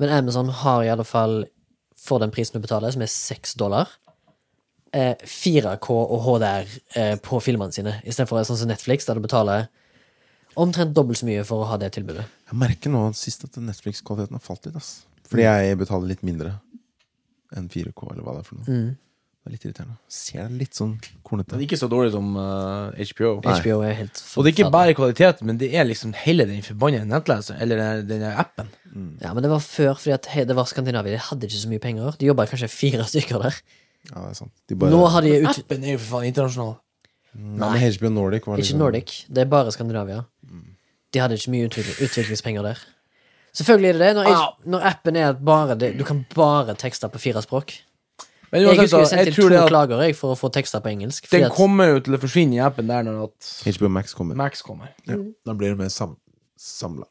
men Amazon har i alle fall for den prisen du betaler, som er 6 dollar, eh, 4K og HDR eh, på filmene sine, istedenfor sånn som Netflix, der du betaler omtrent dobbelt så mye for å ha det tilbudet. Jeg merker nå sist at Netflix-kvaliteten har falt litt. Ass. Fordi jeg betaler litt mindre enn 4K, eller hva det er for noe. Mm. Det er litt irriterende. Ser litt sånn kornete. er ikke så dårlig som uh, HBO. HBO er helt Og det er ikke bare kvaliteten, men det er liksom hele den forbannede nettleseren, eller den, appen. Ja, men det var før, fordi at det var Skandinavia. De hadde ikke så mye penger. De jobba kanskje fire stykker der. Ja, det er sant. De bare, Nå har de ut... Appen er jo for faen internasjonal. Nei, men HBO Nordic var Ikke liksom Nordic, det er bare Skandinavia. De hadde ikke mye utvikling, utviklingspenger der. Selvfølgelig er det det. Når, jeg, når appen er at bare det, du kan bare tekste på fire språk, Men Jeg husker jeg sendte to at klager jeg, for å få tekster på engelsk. den at- kommer jo til å forsvinne i appen der når at HBO Max kommer. Max kommer. Ja, da blir det mer sam samla.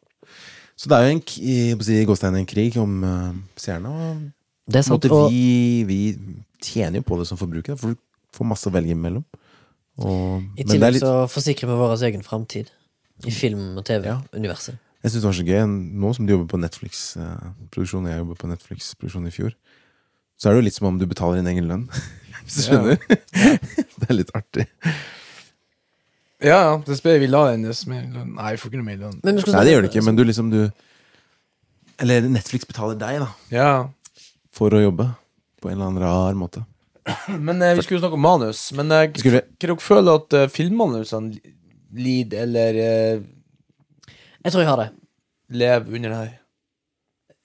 Så det er jo en, k- i, på å si, gåstegn en krig om uh, seerne. Og det er sant. vi, vi tjener jo på det som forbrukere, for du får masse å velge imellom. Og, i tillegg litt, så forsikrer vi vår egen framtid i film- og TV-universet. jeg syns det var så gøy, nå som du jobber på Netflix-produksjon, og jeg jobber på Netflix-produksjon i fjor, så er det jo litt som om du betaler din egen lønn. Hvis du Ja. skjønner? det er litt artig. Ja, ja. Det spiller vi la den mer lønn. Nei, vi får ikke noe mer lønn. Men vi skal Nei, snakke- det gjør det ikke, men du liksom du Eller Netflix betaler deg, da, Ja. for å jobbe. På en eller annen rar måte. Men eh, vi skulle jo snakke om manus. Men eh, Skulle kan dere føle at eh, filmmanusene lider eller eh, Jeg tror jeg har det. lev under det her?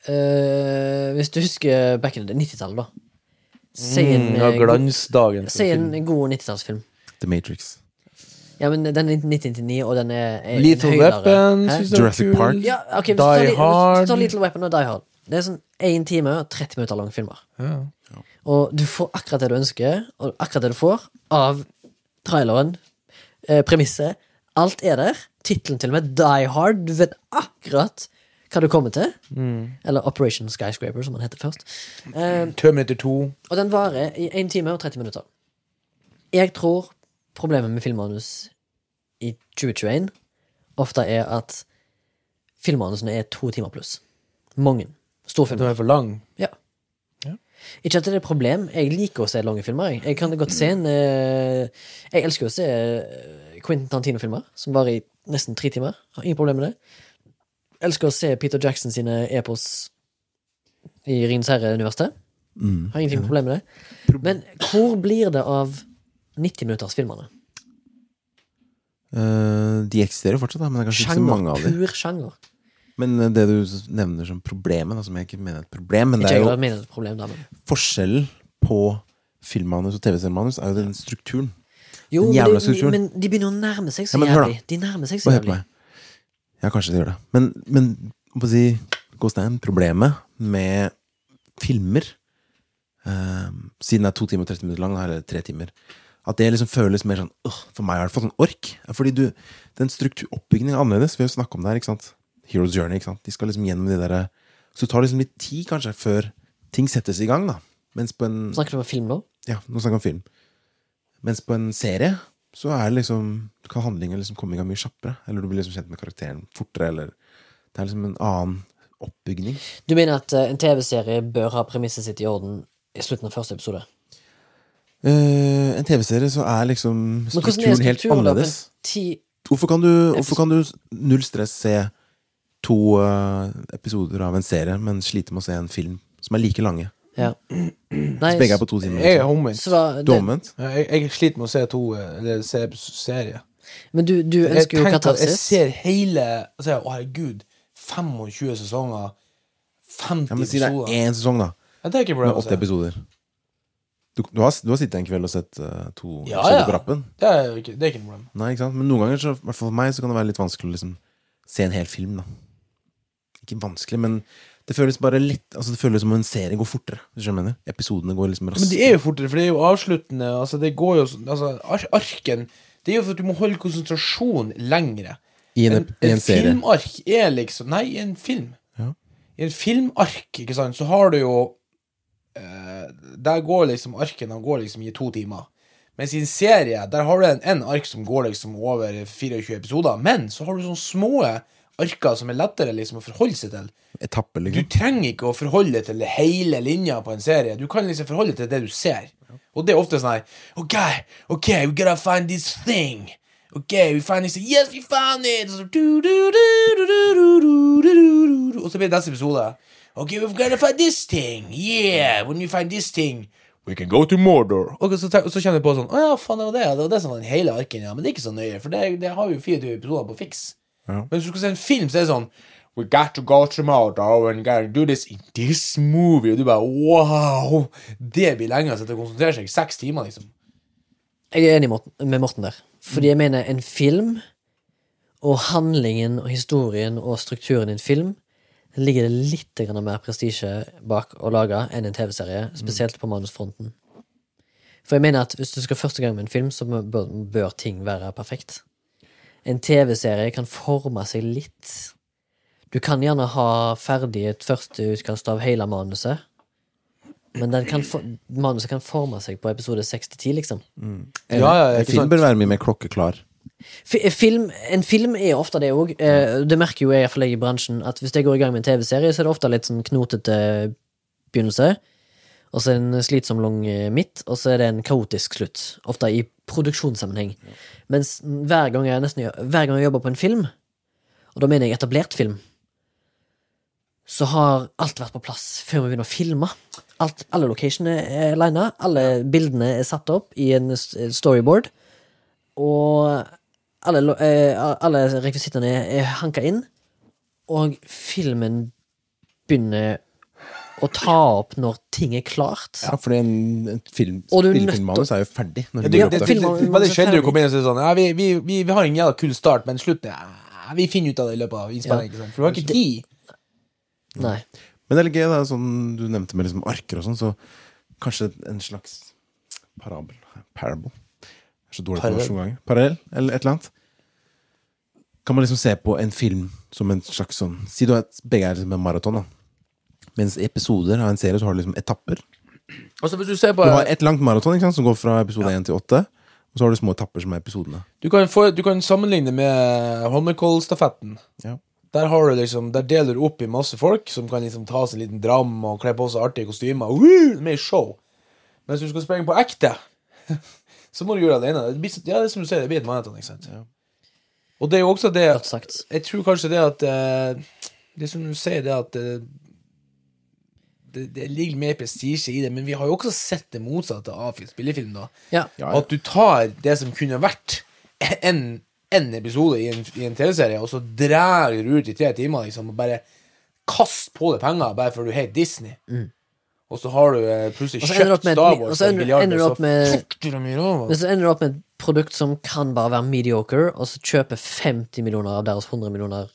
Eh, hvis du husker back in the 90-tallet, da. Si en, Mm, ja, eh, go- glansdagen. si en god 90-tallsfilm. The Matrix. Ja, men den er 1999, og den er, er en Lethal høydere. Weapon. Hæ? synes jeg var Jurassic kul. Park. Ja, ok, hvis du Die li- hvis du Hard. tar Little Weapon og Die Hard. Det er sånn 1 time og 30 minutter lange filmer. Ja. Og du får akkurat det du ønsker, og akkurat det du får av traileren, eh, premisset. Alt er der. Tittelen til og med. Die Hard. Du vet akkurat hva du kommer til. Eller Operation Skyscraper, som den heter først. Eh, Terminator 2. og den varer i 1 time og 30 minutter. Jeg tror problemet med filmmanus i 2021 ofte er at filmmanusene er to timer pluss. Mange. Den Storfilmer. er for lang. Ja. Ikke at det er et problem. Jeg liker å se lange filmer. Jeg, jeg kan godt se en eh, Jeg elsker å se eh, Quentin Tarantino-filmer, som varer i nesten tre timer. Har ingen problemer med det. Elsker å se Peter Jackson sine epos i Ringens herre-universet. Mm. Har ingenting problem med det. Men hvor blir det av 90-minuttersfilmene? Uh, de eksisterer jo fortsatt, da, men det er kanskje ikke så mange av dem. Pur sjanger. Men eh, det du nevner som problemet, da, som jeg ikke mener er et problem, men det er jo problem, da, men forskjellen på filmmanus og TV-seriemanus, er jo den strukturen. Jo, Den men, jævla strukturen. men de begynner å nærme seg så Ja, men jævlig. De nærmer seg så på jævlig. Ja, kanskje de gjør det. Men, men må si, Gåstein, problemet med filmer uh, Siden det er to timer og 30 minutter lang, eller tre timer At det liksom føles mer sånn uh, For meg i hvert fall sånn ork. Fordi du, den strukturoppbyggingen er annerledes. Vi har jo snakket om det her. ikke sant? Heroes Journey. ikke sant? De skal liksom gjennom de der Så det tar liksom litt tid, kanskje, før ting settes i gang. da Mens på en Snakker du om film nå? Ja, nå snakker vi om film. Mens på en serie så er det liksom kan handlingen liksom komme i gang mye kjappere. Eller du blir liksom kjent med karakteren fortere. Eller det er liksom en annen oppbygning. Du mener at eh, en TV-serie bør ha premisset sitt i orden i slutten av første episode? Uh, en TV-serie så er liksom strukturen, er helt annerledes. Hvorfor kan, du, hvorfor kan du null stress se to uh, episoder av en serie, men slite med å se en film som er like lange? Ja. Nei, Så begge er på to timer. Jeg er Liksom. omvendt. så Du er omvendt? Jeg, jeg sliter med å se to Eller se serie. men du, du ønsker jo katarsis? jeg ser hele altså, Å, herregud. 25 sesonger. 50 Ja, men Si det er episoder. én sesong, da. Ja, det er ikke Med åtte episoder. Du, du, har, du har sittet en kveld og sett uh, to Ja, ja. på rappen? Det er, ikke, det er ikke noe problem. Nei, ikke sant? Men noen ganger, så, i hvert fall for meg, så kan det være litt vanskelig å liksom se en hel film. da Ikke vanskelig, men det føles bare litt Altså det føles som om en serie går fortere. Hvis jeg mener Episodene går liksom Men de er jo fortere, for det er jo avsluttende. Altså, det går jo sånn altså, Arken Det er jo for at du må holde konsentrasjon lengre. I en, En, en en filmark er liksom Nei, i en film. Ja. I en filmark, ikke sant, så har du jo eh, Der går liksom arken Den går liksom i to timer. Mens i en serie, der har du en, en ark som går liksom over 24 episoder. Men så har du sånne små arker som er lettere liksom, å forholde seg til. Etappe, liksom. Du trenger ikke å forholde deg til hele linja på en serie. Du kan liksom forholde deg til det du ser. Og det er ofte sånn her OK, OK, we gotta find this thing. OK, we find this Yes, we found it! Og så, du, du, du, Og så blir det neste episode. OK, we gotta find this thing. Yeah, when we find this thing We can go to Mordor. Og så, og så kommer vi på sånn Å ja, faen, det var det. Det var det som var den hele arken, ja. Men det er ikke så nøye, for det, det har jo 24 episoder på fiks. Ja. Men hvis du skal se en film, så er det sånn We got to go tomorrow and gotta do this in this movie. Og du bare wow! Det blir lenge å sitte og konsentrere seg i seks timer, liksom. Jeg er enig med Morten- der. Fordi jeg mener en film, og handlingen og historien og strukturen i en film, ligger det litt mer prestisje bak å lage enn en TV-serie. Spesielt på manusfronten. For jeg mener at hvis du skal første gang med en film, så bør, bør ting være perfekt. En TV-serie kan forme seg litt. Du kan gjerne ha ferdig et første utkast av hele manuset. Men den kan for, manuset kan forme seg på episode 6-10, liksom. Ja, ja, En film bør være mye mer klokkeklar. Film, en film er ofte det òg. Eh, det merker jo jeg, i hvert fall jeg i bransjen, at hvis jeg går i gang med en TV-serie, så er det ofte litt sånn knotete begynnelse. Og så en slitsom lang eh, midt, og så er det en kaotisk slutt. Ofte i produksjonssammenheng. Mens hver gang jeg nesten hver gang jeg jobber på en film, og da mener jeg etablert film, så har alt vært på plass før vi begynner å filme. Alt, alle locationene er lina, alle bildene er satt opp i en storyboard. Og alle, eh, alle rekvisittene er, er hanka inn, og filmen begynner å ta opp når ting er klart. Ja, for en, en film, er spillefilmmanus er jo ferdig. Når Ja, det det, det, det, sjelden du kommer inn og sier sånn Ja, vi, vi, vi, vi har en jævla kul start, men slutt ja, Vi finner ut av det i løpet av innspillingen. For du har ikke tid. Nei. Men det er litt gøy, da, sånn du nevnte med liksom arker og sånn, så kanskje en slags parabel Parable. Jeg er så dårlig på Parallell. norsk noen ganger. Parallell, eller et eller annet. Kan man liksom se på en film som en slags sånn Si du at begge er liksom en maraton, da. Mens episoder av en serie så har du liksom etapper. Altså Hvis du ser på Du har et langt maraton ikke sant, som går fra episode 1 til 8. Og så har du små etapper som er episodene. Du kan, få, du kan sammenligne med Holmenkollstafetten. Ja. Der har du liksom Der deler du opp i masse folk som kan liksom ta seg en liten dram og kle på seg artige kostymer. Woo! Med show. Mens du skal springe på ekte, så må du gjøre det alene. Det blir, ja, det er som du sier, det blir et maraton. ikke sant? Og det er jo også det Jeg tror kanskje det at eh, Det som du sier, det at eh, det, det ligger mer prestisje i det, men vi har jo også sett det motsatte av spillefilm. da Ja. At du tar det som kunne vært en, en episode i en, en TV-serie, og så drar du ut i tre timer liksom, og bare kast på deg penger bare for du heter Disney. Og så har du eh, plutselig du kjøpt Star Wars for en ender- milliard, ender du og opp så med- fucker i. Men så ender du opp med et produkt som kan bare være mediocre, og så kjøper 50 millioner av deres 100 millioner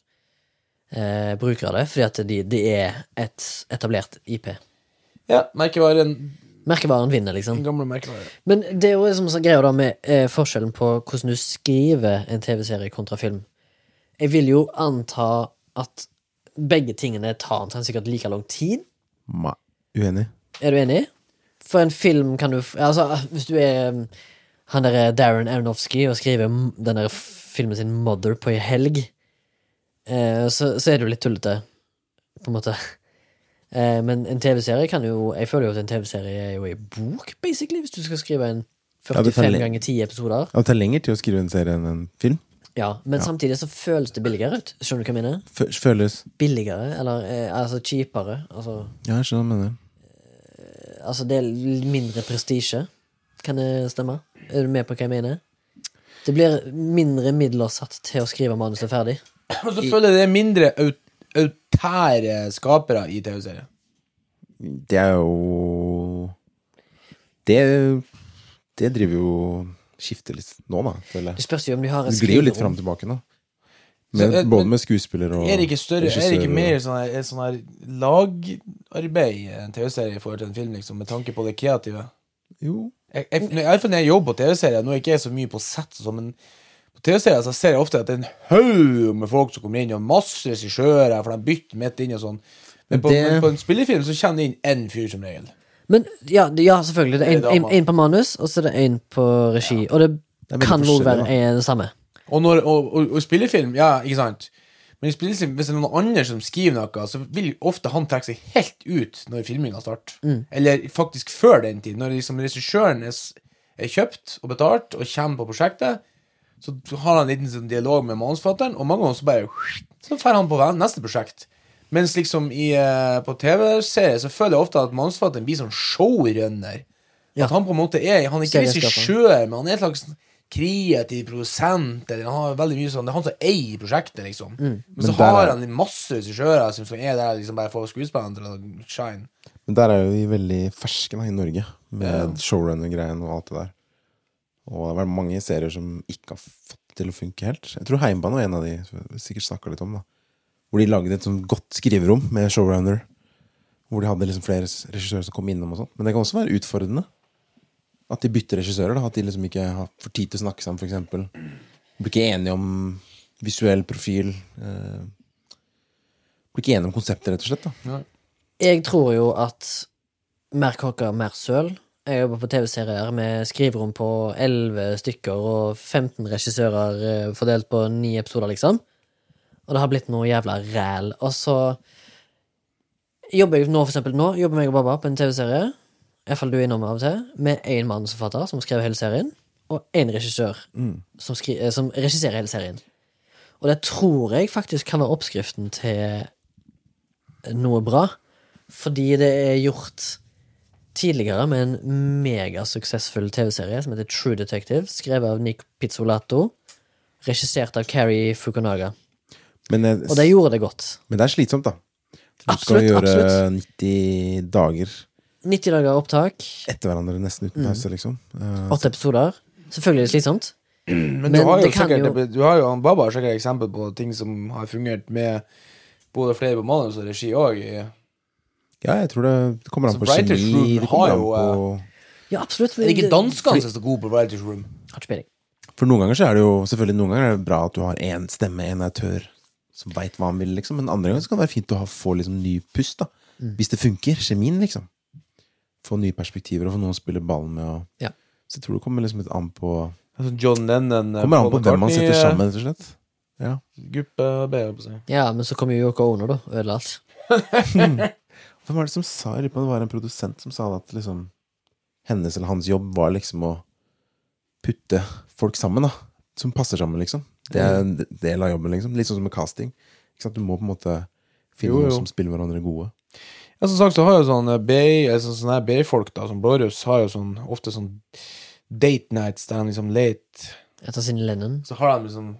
eh, av det, fordi at de, de er et etablert IP. Ja, merkevaren. Merkevaren vinner, liksom. gamle merkevaren. Men det er jo liksom sånn greia da med eh, forskjellen på hvordan du skriver en TV-serie kontra film. Jeg vil jo anta at begge tingene tar omtrent sikkert like lang tid. Ma, uenig. Er du enig? For en film kan du Altså, hvis du er um, han derre Darren Aronofsky og skriver den der filmen sin Mother på ei helg, eh, så, så er det jo litt tullete, på en måte. Eh, men en TV-serie kan jo Jeg føler jo at en TV-serie er jo ei bok, basically, hvis du skal skrive en Ja, det tar 45 ja, ganger 10 episoder. Ja, Det tar lengre tid å skrive en serie enn en film. Ja, Men samtidig så føles det billigere ut. Skjønner du hva jeg mener? F Føles Billigere, eller eh, altså cheapere. Altså Ja, jeg skjønner hva du mener. Altså, det er mindre prestisje. Kan det stemme? Er du med på hva jeg mener? Det blir mindre midler satt til å skrive manuset ferdig. Og så føler jeg det er mindre aut autære skapere i TV-serier. Det er jo Det Det driver jo Skifter litt nå, da. føler Det spørs jo om de har et Du glir jo litt fram og tilbake nå. Så, Med, eh, både med skuespiller og Er det ikke større, er det ikke mer sånn her, sånn her lagarbeid i en TV-serie i forhold til en film, liksom, med tanke på det kreative? Jo. Jeg, jeg, når jeg jobber på TV-serier, nå er jeg ikke så mye på sett, sånn, men på TV-serier så ser jeg ofte at det er en haug med folk som kommer inn, og masse regissører, for de bytter midt inn og sånn. Men på, Det- men på en spillefilm så kjenner de inn én fyr som regel. Men ja, det- ja selvfølgelig. Det er Det er én på manus, og så er det én på regi. Og det, er veldig kan også forskjellig, være en det samme. Og, når, og, og, og spillefilm, ja, ikke sant? Men i spillefilm, hvis det er noen andre som skriver noe, så vil ofte han trekke seg helt ut når filminga starter. Eller faktisk før den tid. Når liksom regissøren er, s- er kjøpt og betalt og kommer på prosjektet, så har han en liten sånn dialog med manusforfatteren, og mange ganger så bare Så drar han på neste prosjekt. Mens liksom i, eh, på TV-serier så føler jeg ofte at manusforfatteren blir sånn showrunner. Ja. At han på en måte er Han er ikke regissør, men han er en slags kreativ produsent. Eller han har veldig mye sånn Det er han som eier prosjektet, liksom. Men så Men så har er- han masse regissører som som er der liksom bare for skuespillerne til å shine. Men der er jo vi veldig ferske da, i Norge, med showrunner-greien og alt det der. Og det har vært mange serier som ikke har fått til å funke helt. Jeg tror Heimbane var en av de vi sikkert snakka litt om. da Hvor de lagde et sånn godt skriverom med showrunner. Hvor de hadde liksom flere regissører som kom innom og sånt. Men det kan også være utfordrende. At de bytter regissører. da At de liksom ikke får tid til å snakke sammen, f.eks. Blir ikke enige om visuell profil. Eh, blir ikke enige om konseptet, rett og slett. da Jeg tror jo at mer kake, mer søl. Jeg jobber på TV-serier med skriverom på 11 stykker og 15 regissører eh, fordelt på ni episoder, liksom. Og det har blitt noe jævla ræl. Og så jobber jeg nå, for eksempel nå, jobber meg og Baba på en TV-serie, iallfall du er innom av og til, med én manusforfatter som skrev hele serien, og én regissør som, skri eh, som regisserer hele serien. Og det tror jeg faktisk kan være oppskriften til noe bra. Fordi det er gjort tidligere med en megasuksessfull TV-serie som heter True Detective, skrevet av Nick Pizzolato, regissert av Carrie Fukunaga. Men, eh, Og det gjorde det godt. men det er slitsomt, da. Du skal gjøre absolutt. 90 dager 90 dager opptak, etter hverandre, nesten uten pause, liksom. Åtte uh, episoder. Selvfølgelig er det slitsomt. Men, Men du har jo sikkert jo- Du har jo han Baba har sikkert eksempel på ting som har fungert med både flere på manus og regi òg. Ja, jeg tror det, det kommer an på Writers kjemi. Room Det kommer har an jo, på Ja, absolutt. Er det ikke danskene som er så gode på Writers Room? Har ikke peiling. For noen ganger så er det jo Selvfølgelig noen ganger er det bra at du har én stemme, en autør, som veit hva han vil, liksom. Men andre ganger så kan det være fint å ha, få liksom ny pust, da. Mm. Hvis det funker. Kjemien, liksom. Få nye perspektiver og få noen å spille ballen med. Og, Ja. Så jeg tror det kommer liksom litt an på Altså John Lennon eh, Kommer an på hvem man setter eh, sammen, rett og slett. Ja. Gruppe B, holdt på å si. Ja, men så kommer jo Yoko Ono, da, og ødela alt. Hvem var det som sa om det var en produsent som sa at liksom hennes eller hans jobb var liksom å putte folk sammen, da. Som passer sammen, liksom. Det er en del av jobben, liksom. Litt sånn som med casting. Ikke sant? Du må på en måte finne Jo, jo. noen som spiller hverandre gode. Ja, som sagt så har jo sånn eh, B, altså, sånne her B-folk da, som Blåruss, har jo sånn ofte sånn date nights der han liksom late Etter sin Lennon. Så har de liksom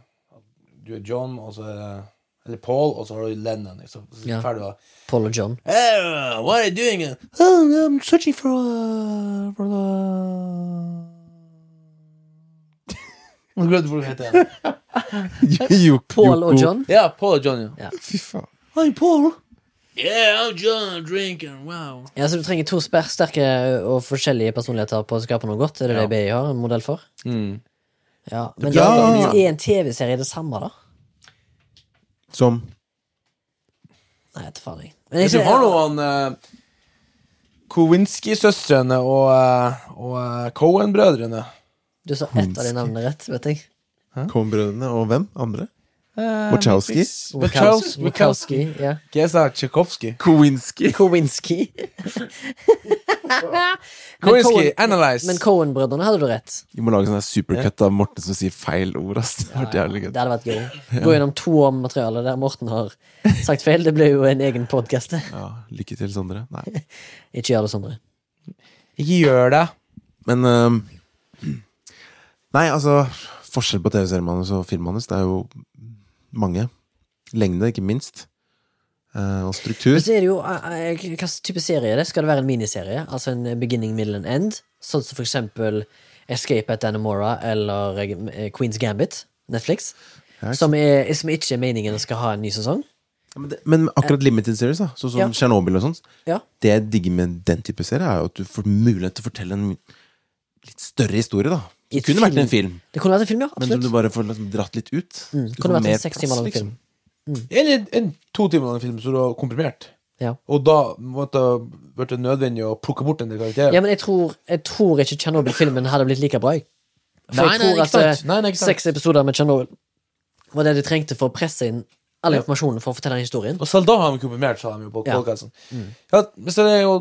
Du er John, og så er det Eller Paul, og så har du Lennon. Liksom. Så Ja. ferdig. Paul og John. Hey, what are you doing? Oh, I'm searching for uh, for Nå glemte du hva du heter. igjen. Paul og John. Ja, Paul og John, ja. Fy faen. Hi, Paul. Yeah, I'm John, drinking, wow. Ja, Så du trenger to sterke og forskjellige personligheter på å skape noe godt? Er det det BI har en modell for? Mm. Ja, Men Ja. er en TV-serie det samme, da? Som Nei, jeg vet faen jeg. Men jeg, jeg du har noen uh, Kowinski-søstrene og, eh, og eh, Cohen-brødrene. Du sa ett av de navnene rett, vet jeg. Cohen-brødrene og hvem? Andre? Uh, Wachowski? Wachowski. Wachowski. Ja. Hva sa Tsjekhovskij. Kowinski. Kowinski. Kowinski, analyze. Men Cohen-brødrene hadde du rett. Vi må lage sånn supercut av Morten som sier feil ord. Ass. Det hadde vært jævlig Det hadde vært gøy. Gå gjennom to år med materiale der Morten har sagt feil. Det ble jo en egen podkast. Ja, lykke til, Sondre. Nei. Ikke gjør det, Sondre. Ikke gjør det. Men um, Nei, altså Forskjell på TV-seriemanus og filmmanus, det er jo mange. Lengde, ikke minst. Eh, og struktur. Men så er det jo eh, eh, Hva type serie er det? Skal det være en miniserie? Altså en beginning, middle and end? Sånn som for eksempel Escape at Dannemora eller Queen's Gambit, Netflix. Som, er, som ikke er meningen skal ha en ny sesong. Men, det, men akkurat limited series, da sånn som Ja. Chernobyl og sånt, Ja. det jeg digger med den type serie, er jo at du får mulighet til å fortelle en litt større historie, da. Det kunne vært en film, Det kunne vært en film, ja. absolutt. men som du bare får liksom dratt litt ut. Mm, det kunne vært en seks timer lang liksom. film. Eller en to timer lang film så du har komprimert. Ja. Og da måtte det vært nødvendig å plukke bort en del karakterer. ja, men jeg tror, jeg tror ikke Tsjernobyl-filmen hadde blitt like bra. For Nei, jeg tror nei, at eh. Nei, nei, seks episoder med Tsjernobyl var det de trengte for å presse inn all Ja. informasjonen for å fortelle den historien. Og selv da har de komprimert, sa de jo på Ja. podcasten. Ja, men så det er jo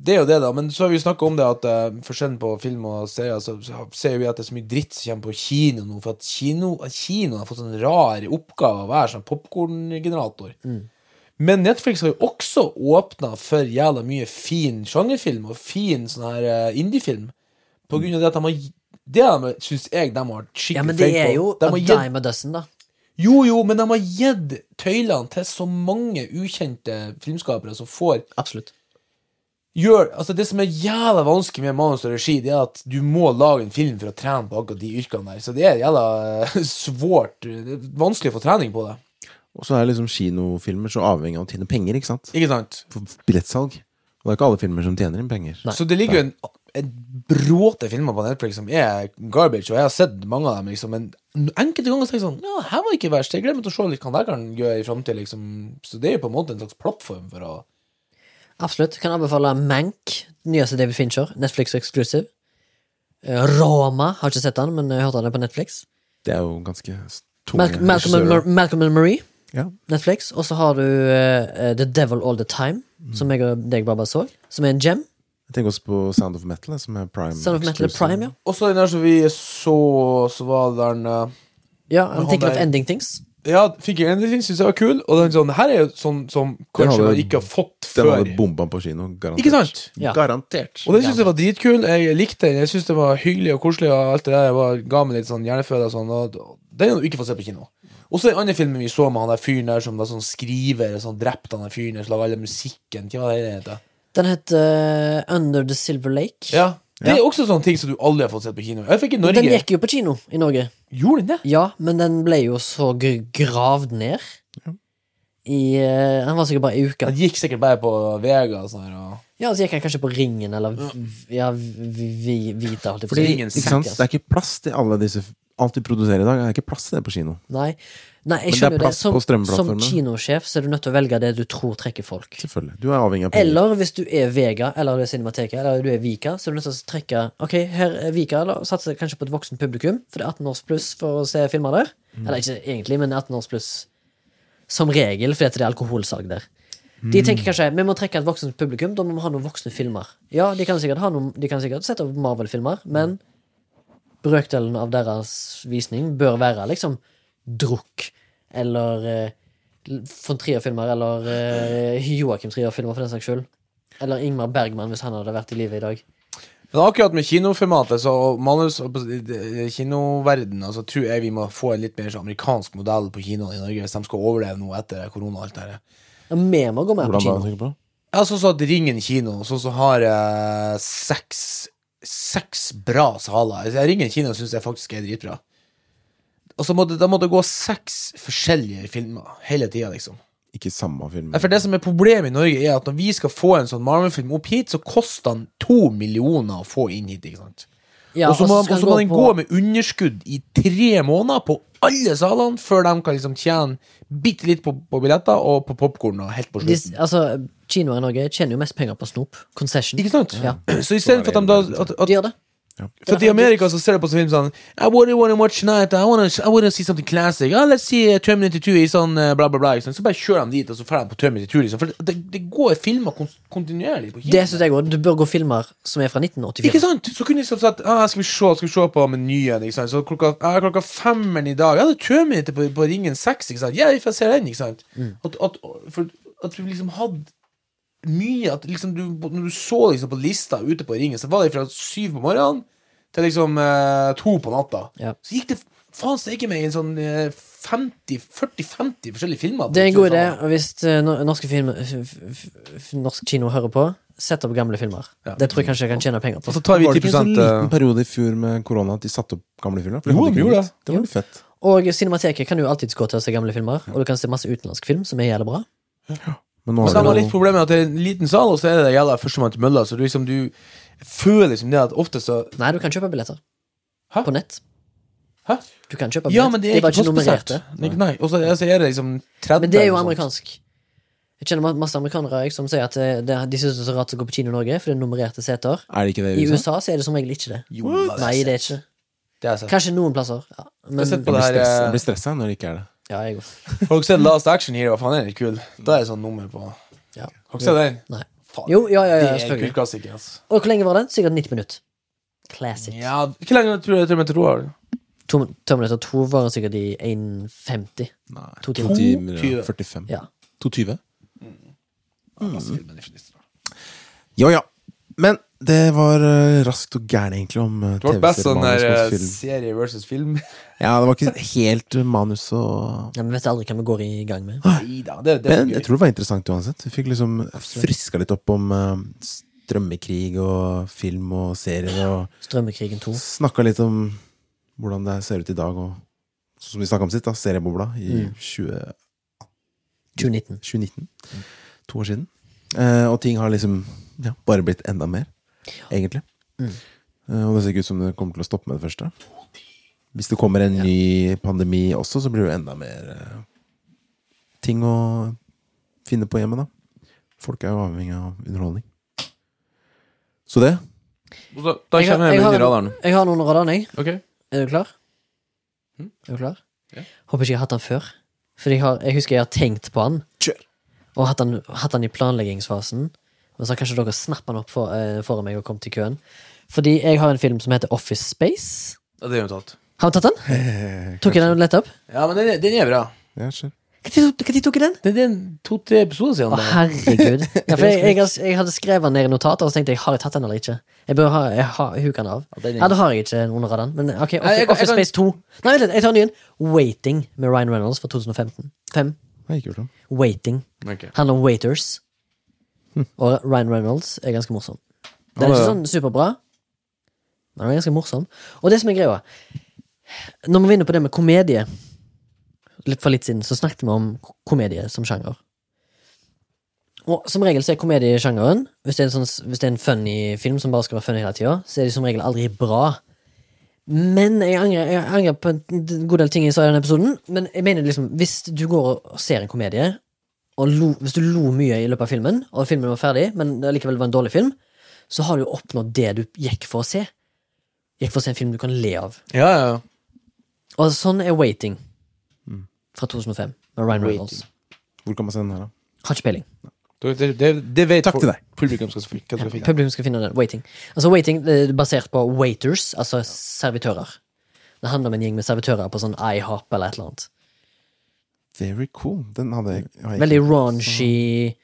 det er jo det, da. Men så har vi snakka om det at uh, forskjellen på film og serier, så, så ser vi at det er så mye dritt som kommer på kino nå. For at kino, at kino har fått sånn rar oppgave å være sånn popkorngenerator. Men Netflix har jo også åpna for jævla mye fin sjangerfilm og fin sånn her uh, indiefilm. På grunn av det at de har Det Det syns jeg de har skikkelig Ja, men det er på. jo De a dime a dozen, da. jo, jo, men de har gitt tøylene til så mange ukjente filmskapere som får Absolutt. Gjør, altså Det som er jævla vanskelig med manus og regi, Det er at du må lage en film for å trene på akkurat de yrkene der. Så det er jævla eh, svårt. Det er vanskelig å få trening på det. Og så er liksom kinofilmer så avhengig av å tjene penger, ikke sant? Ikke sant? For billettsalg. Og det er ikke alle filmer som tjener inn penger. Nei. Så det ligger jo en, en bråte filmer på Netflix som er garbage, og jeg har sett mange av dem, liksom, men enkelte ganger tenker jeg sånn Ja, her var ikke verst. Jeg glemte å se litt hva det kan gjøre i framtida, liksom. Så det er jo på en måte en slags plattform for å Absolutt. Kan anbefale Mank, nyeste David Fincher. Netflix exclusive. Eh, Roma. Har ikke sett den, men jeg hørte den på Netflix. Det er jo ganske tunge Mal Malcolm, and. Mar Malcolm and Marie. Ja. Netflix. Og så har du uh, The Devil All The Time, Mm. som jeg og deg bare så. Som er en gem. Jeg tenker også på Sound of Metal, som er Prime. Sound of Metal er. Prime, ja. Og så den der som vi så, så var den uh, Ja, I'm thinking of ending things. Ja, jeg endelig syns jeg var kul, og den sånn, her er jo sånn som kanskje hadde- man ikke har fått Den før. hadde bomba på kino, garantert. Ikke sant? Ja. Garantert. Og den syns jeg var dritkul. Jeg likte den. Jeg syns det var hyggelig og koselig, og alt det der Jeg var, ga meg litt sånn hjerneføde og sånn. Og den har du ikke fått se på kino. Og så den andre filmen vi så med han der fyren der som da sånn skriver sånn drepte han der fyren der, som laga alle musikken. Hva var det det heter? Den heter eh, Under the Silver Lake. Ja. Det er også sånne ting som du aldri har fått sett på kino. Jeg fikk i Norge. Den gikk jo på kino i Norge. Gjorde den det? Ja, men den ble jo så g- gravd ned. I eh, den var sikkert bare i uka. Den gikk sikkert bare på Vega og sånn her. Og... Ja, så gikk han kanskje på Ringen, eller v- ja, vi, vi, Vita, holdt jeg på å Fordi si. Ikke sant? Det er ikke plass til alle disse Alt vi produserer i dag, er ikke plass til det på kino. Nei, Nei Men det jeg er skjønner det. plass Som, på som kinosjef så er du nødt til å velge det du tror trekker folk. Selvfølgelig. Du er avhengig av penger. Eller hvis du er Vega, eller du er Cinemateket, eller du er Vika, så er du nødt til å trekke Ok, her er Vika, eller satse kanskje på et voksen publikum, for det er 18 års pluss for å se filmer der. Mm. Eller ikke egentlig, men 18 års pluss som regel, fordi at det er alkoholsalg der. Mm. De tenker kanskje vi må trekke et voksent publikum, da må vi ha noen voksne filmer. Ja, de kan sikkert, ha noen, de kan sikkert sette opp Marvel-filmer, men brøkdelen av deres visning bør være liksom drukk eller eh, von Trier-filmer, eller eh, Joakim Trier-filmer, for den saks skyld. Eller Ingmar Bergman, hvis han hadde vært i live i dag. Men akkurat med kinoformatet så manus og kinoverdenen altså, tror jeg vi må få en litt mer sånn amerikansk modell på kinoene i Norge hvis de skal overleve noe etter korona og alt det der. Ja, vi må gå mer på kino. Ja, sånn som at Ringen kino, sånn som har eh, seks Seks bra saler. Altså, Kina kino syns jeg faktisk er dritbra. Og så må det, da må det gå seks forskjellige filmer hele tida, liksom. Ikke samme film. For det som er problemet i Norge, er at når vi skal få en sånn Marvel-film opp hit, så koster den to millioner å få inn hit, ikke sant? Ja, og så må, så og så må gå den på- gå med underskudd i tre måneder på alle salene, før de kan liksom tjene bitte litt på, på billetter og på popkorn og helt på slutten. altså, Kinoer i Norge tjener jo mest penger på snop. Concession. Ikke sant? Ja. Så istedenfor at de da at, at, De gjør det. For i Amerika så ser du på sånn film sånn I wouldn't wanna watch tonight I wanna, I wanna see something classic Oh, Let's see uh, Terminator 2 i sånn uh, bla bla bla Liksom. Så bare kjører de dit Og så drar de på Terminator 2 liksom. For det, det går filmer kon kontinuerlig på kino Det synes jeg også. Du bør gå filmer som er fra 1984. Ikke sant? Så kunne de liksom sagt ah, Skal vi se, skal vi se på menyen ikke sant? Så klokka, ah, klokka femmeren i dag Ja, det er Terminator på, på ringen 6 ikke sant? Ja, vi får se den ikke sant? At, at, for, at vi liksom hadde mye At liksom du, når du så liksom på lista ute på ringen Så var det fra syv på morgenen Til liksom eh, to på natta Ja. Så gikk det faen steike meg en sånn eh, 40-50 forskjellige filmer Det er en god idé, og hvis eh, no- norske film, f f f norsk kino hører på, sett opp gamle filmer. Ja. Det tror jeg kanskje jeg kan tjene penger Og på. så tar vi Var det ikke en 10 sånn eh, liten periode i fjor med korona at de satte opp gamle filmer? For Jo, hadde de ikke gjorde det. Det var litt fett. Og Cinemateket kan jo alltids gå til å se gamle filmer, og du kan se masse utenlandsk film som er jævlig bra. Men nå har så har det man litt problemer problemet med at det er en liten sal, og så er det jævla førstemann til mølla, så du liksom du føler liksom det at ofte så Nei, du kan kjøpe billetter. Hæ? På nett. Hæ? Du kan kjøpe Ja, men det De er bare ikke postbesett. nummererte. Nei, Nei, og så altså, er det liksom 30 Men det er jo amerikansk. Jeg kjenner masse amerikanere jeg, som sier at det, det, de syns det er så rart å gå på kino i Norge, for det er nummererte seter. Er det ikke det I i USA? Så er det som regel ikke det. Jo, Nei, det er ikke det. det er. Kanskje noen plasser. Ja. Men Jeg det jeg eh, blir stressa når det ikke er det. Ja, jeg går. Har dere sett Last Action Hero? Faen, den er litt kul. Da er det sånn nummer på Har Ja. dere sett den? Nei. Faen, Jo, ja, ja, ja, det er en kul klassiker, altså. Og hvor lenge var den? Sikkert 90 minutter. Classic. Ja, Hvor lenge tror jeg Terminator 2 har. To, Terminator 2 varer sikkert i 1,50. Nei. To To timer. timer To og 45. Ja. 2,20? Mm. Ja ja. Men det var uh, raskt og gærent, egentlig, om uh, Det var best sånn der eh, serie versus film. Ja, det var ikke helt manus og Ja, men vet aldri hva vi går i gang med. Neida, det, det Men jeg tror det var interessant uansett. Vi fikk liksom friska litt opp om uh, strømmekrig og film og serier, og Strømmekrigen 2. snakka litt om hvordan det ser ut i dag, og sånn som vi snakka om sitt, da, seriebobla i Mm. 20, 2019. 2019. To år siden. Uh, og ting har liksom ja, bare blitt enda mer, egentlig. Mm. Og det ser ikke ut som det kommer til å stoppe med det første. Hvis det kommer en ny pandemi også, så blir det jo enda mer eh, ting å finne på hjemme, da. Folk er jo avhengig av underholdning. Så det. Da, da Jeg har- kommer jeg jeg har- radaren. Jeg har noen radar, jeg. Okay. Er du klar? Mhm. Er du klar? Ja. Håper ikke jeg har hatt den før. For jeg, har, jeg husker jeg har tenkt på den, Kjør! og hatt den, hatt den i planleggingsfasen. Og så har kanskje dere snappa den opp for, eh, foran meg og kommet til køen. Fordi jeg har en film som heter Office Space. Ja, det er jo tatt. Har du tatt den? Tok jeg den lett opp? Ja, men den den er bra. Ja, skjer. Når tok jeg den? Det er to-tre episoder siden. Å, bare. herregud. Ja, for jeg, jeg, har- jeg hadde skrevet den ned i notater, og så tenkte jeg har jeg tatt den eller ikke. Jeg bør ha, jeg har, huke den av. Ja, den er- Ja, da har jeg ikke noen av den. Men ok, Office, Nei, jeg kan- Office jeg kan- Space 2. Nei, vent litt, jeg tar en ny en. Waiting med Ryan Reynolds fra 2015. Fem. Jeg ikke gjort det. Waiting. Ok. Handler om waiters. Og Ryan Reynolds er ganske morsom. Den er ikke sånn superbra, men den er ganske morsom. Og det som er greia Når vi vinner inne på det med komedie Litt For litt siden så snakket vi om komedie som sjanger. Og som regel så er komediesjangeren Hvis det er en, sånn, hvis det er en funny film som bare skal være funny hele tida, så er de som regel aldri bra. Men jeg angrer, jeg angrer på en god del ting jeg sa i den episoden. Men jeg mener liksom hvis du går og ser en komedie, og lo, hvis du lo mye i løpet av filmen, og filmen var ferdig, men det likevel var en dårlig film, så har du jo oppnådd det du gikk for å se. Gikk for å se en film du kan le av. Ja, ja, ja. Og sånn er Waiting fra 2005 med Ryan Reynolds. Hvor kan man se den her, da? Har ikke peiling. Det, det, det, vet Takk til folk- deg. Publikum skal, skal, skal finne. Publikum skal finne den. Waiting. Altså Waiting det er basert på waiters, altså servitører. Det handler om en gjeng med servitører på sånn IHOP eller et eller annet. Very cool. Den hadde jeg, jeg Veldig raunchy,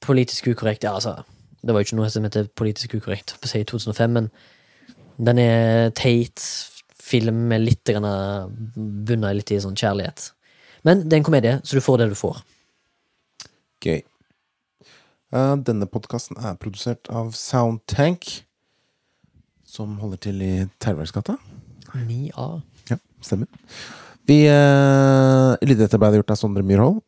politisk ukorrekt. Ja, altså, det var jo ikke noe som heter politisk ukorrekt på å i 2005, men den er teit. Film med litt Bunnet bunna litt i sånn kjærlighet. Men det er en komedie, så du får det du får. Gøy. Uh, denne podkasten er produsert av Soundtank, som holder til i Terverksgata. 9A. Ja, stemmer. Vi uh, Lydetterarbeidet gjort av Sondre Myrhold,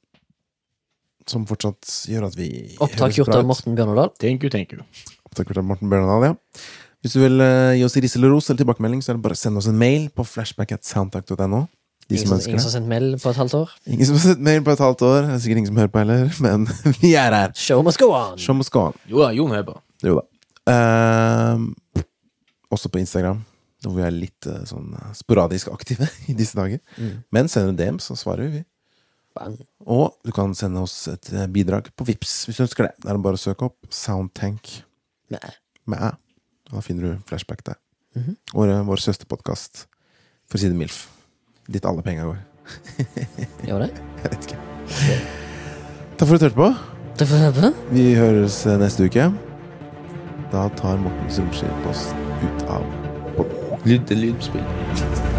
som fortsatt gjør at vi Opptak gjort av. Morten Bjørnodal. Thank you, thank you. Opptak gjort av Morten Bjørnadal, ja. Hvis du vil uh, gi oss ris eller ros eller tilbakemelding, så er det bare å sende oss en mail på flashback.soundtank.no. De Ingen som ingen som har sendt mail på et halvt år. Ingen som har sendt mail på et halvt år. Det er sikkert ingen som hører på heller, men vi er her. Show must go on! Show must go on. Jo da, Jon på. Jo da. Uh, også på Instagram, hvor vi er litt eh, sånn eh, sporadisk aktive i disse dager. Mm. Men sender du DM, så svarer vi. Bang. Og du kan sende oss et eh, bidrag på Vips hvis du ønsker det. Da er det bare å søke opp Soundtank Mæ med æ. Da finner du flashback der. Mhm. vår, vår søsterpodkast, for å si det milf. Dit alle penga går. Gjør det? Jeg vet ikke. Takk for at du hørte på. Takk for at vi hørte på. Vi høres neste uke. Da tar Morten Solskjær oss ut av Lyd, lydspill.